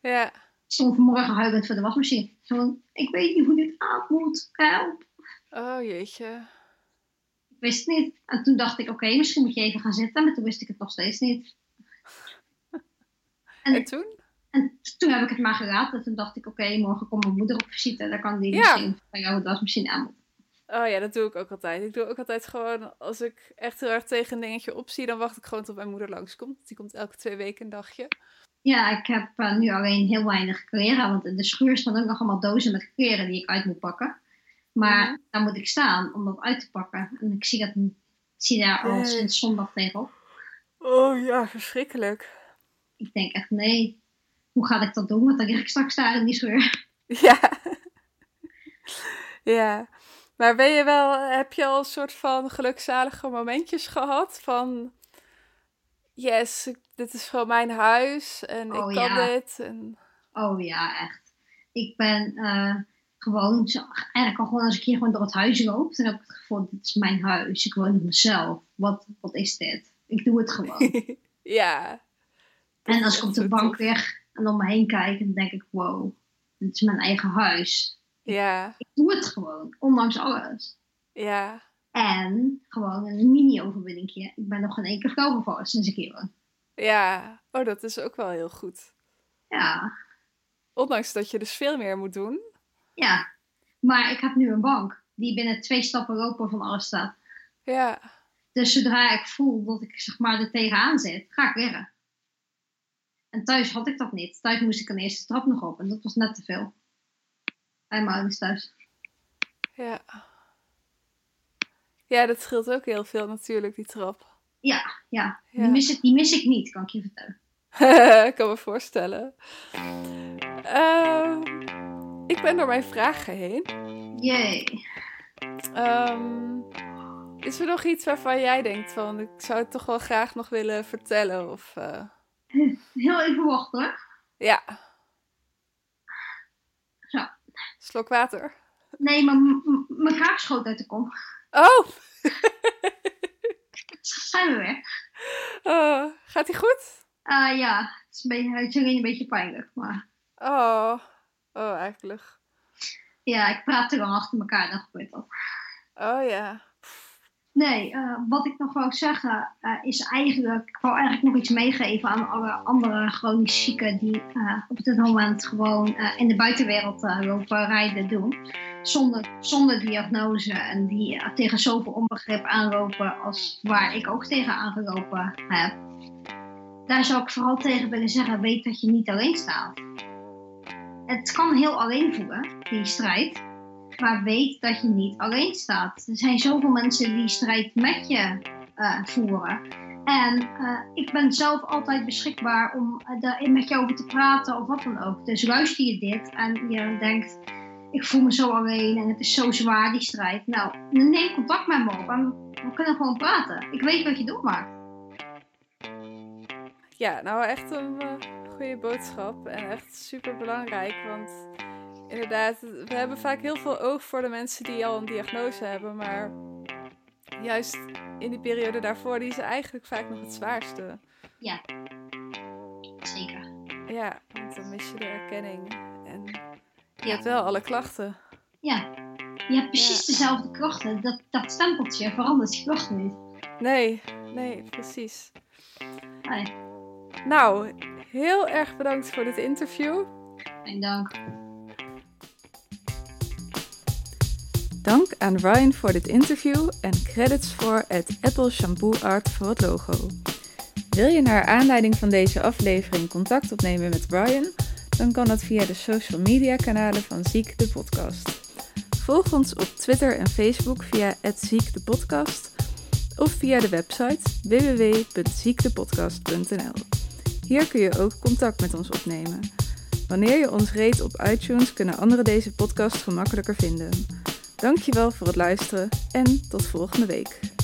Ja, ik stond vanmorgen huilend voor de wasmachine. Zo, ik weet niet hoe dit aan moet. Help. oh jeetje. Ik wist het niet. En toen dacht ik, oké, misschien moet je even gaan zitten. Maar toen wist ik het nog steeds niet. En, En toen? en toen heb ik het maar geraad. Toen dacht ik, oké, morgen komt mijn moeder op visite. Dan kan die Ja. misschien van jou de wasmachine aan moet. Oh ja, dat doe ik ook altijd. Ik doe ook altijd gewoon, als ik echt heel erg tegen een dingetje opzie, dan wacht ik gewoon tot mijn moeder langskomt. Die komt elke twee weken een dagje. Ja, ik heb eh, nu alleen heel weinig kleren. Want in de schuur staan ook nog allemaal dozen met kleren die ik uit moet pakken. Maar Mhm. daar moet ik staan om dat uit te pakken. En ik zie, dat, ik zie daar al sinds zondag tegenop. Oh ja, verschrikkelijk. Ik denk echt, nee, hoe ga ik dat doen? Want dan lig ik straks daar in die schuur. Ja. ja. Maar ben je wel, heb je al een soort van gelukzalige momentjes gehad van, yes, dit is gewoon mijn huis en Oh, ik kan ja. dit. En, Oh ja, echt. Ik ben eh, gewoon, zo, eigenlijk al gewoon als ik hier gewoon door het huis loop, dan heb ik het gevoel, dit is mijn huis. Ik woon op mezelf. Wat, wat is dit? Ik doe het gewoon. ja. En als ik op de bank lig en om me heen kijk, dan denk ik, wow, dit is mijn eigen huis. Ja, Ik doe het gewoon, ondanks alles. ja. En gewoon een mini-overwinningje. Ik ben nog geen één keer flauw gevallen sinds ik hier woon. Ja, oh, dat is ook wel heel goed. Ja, Ondanks dat je dus veel meer moet doen. ja. Maar ik heb nu een bank die binnen twee stappen lopen van alles staat. Ja, Dus zodra ik voel dat ik zeg maar er tegenaan zit, ga ik liggen. En thuis had ik dat niet. Thuis moest ik een eerste trap nog op en dat was net te veel. Bij mijn ouders thuis. ja. Ja, dat scheelt ook heel veel natuurlijk, die trap. Ja, ja. Ja. Die, mis ik, die mis ik niet, kan ik je vertellen. ik kan me voorstellen. Ehm, ik ben door mijn vragen heen. Jee. Ehm, is er nog iets waarvan jij denkt van, ik zou het toch wel graag nog willen vertellen? Of, eh, Heel even wachten hoor. ja. Slok water. Nee, maar mijn kaak schoot uit de kom. Oh, Zijn we weer. oh gaat hij goed? Ah ja, het is, een beetje, het is een beetje pijnlijk. Maar Oh, oh eigenlijk. ja, ik praat te lang achter elkaar, dan gebeurt dat. Oh ja. Nee, eh, wat ik nog wou zeggen eh, is eigenlijk, ik wou eigenlijk nog iets meegeven aan alle andere chronisch zieken die eh, op dit moment gewoon in de buitenwereld lopen rijden doen. Zonder, zonder diagnose en die tegen zoveel onbegrip aanlopen als waar ik ook tegen aangelopen heb. Daar zou ik vooral tegen willen zeggen, weet dat je niet alleen staat. Het kan heel alleen voelen, die strijd. Maar weet dat je niet alleen staat. Er zijn zoveel mensen die strijd met je eh, voeren. En eh, ik ben zelf altijd beschikbaar om eh, daar met jou over te praten of wat dan ook. Dus luister je dit en je denkt, ik voel me zo alleen en het is zo zwaar die strijd. Nou, neem contact met me op en we kunnen gewoon praten. Ik weet wat je doormaakt. Ja, nou echt een goede boodschap en echt super belangrijk. Want inderdaad, we hebben vaak heel veel oog voor de mensen die al een diagnose hebben. Maar juist in die periode daarvoor, die is eigenlijk vaak nog het zwaarste. Zeker. Ja, want dan mis je de erkenning. En je Ja. hebt wel alle klachten. Ja, je hebt precies dezelfde klachten. Dat, dat stempeltje verandert je klachten niet. Nee, nee, precies. Nee, Nou, heel erg bedankt voor dit interview. geen dank. Dank aan Ryan voor dit interview en credits voor het Apple Shampoo Art voor het logo. Wil je naar aanleiding van deze aflevering contact opnemen met Brian? Dan kan dat via de social media kanalen van Ziek de Podcast. Volg ons op Twitter en Facebook via Ziek de Podcast of via de website www.ziektepodcast.nl. Hier kun je ook contact met ons opnemen. Wanneer je ons reed op iTunes, kunnen anderen deze podcast gemakkelijker vinden. Dankjewel voor het luisteren en tot volgende week.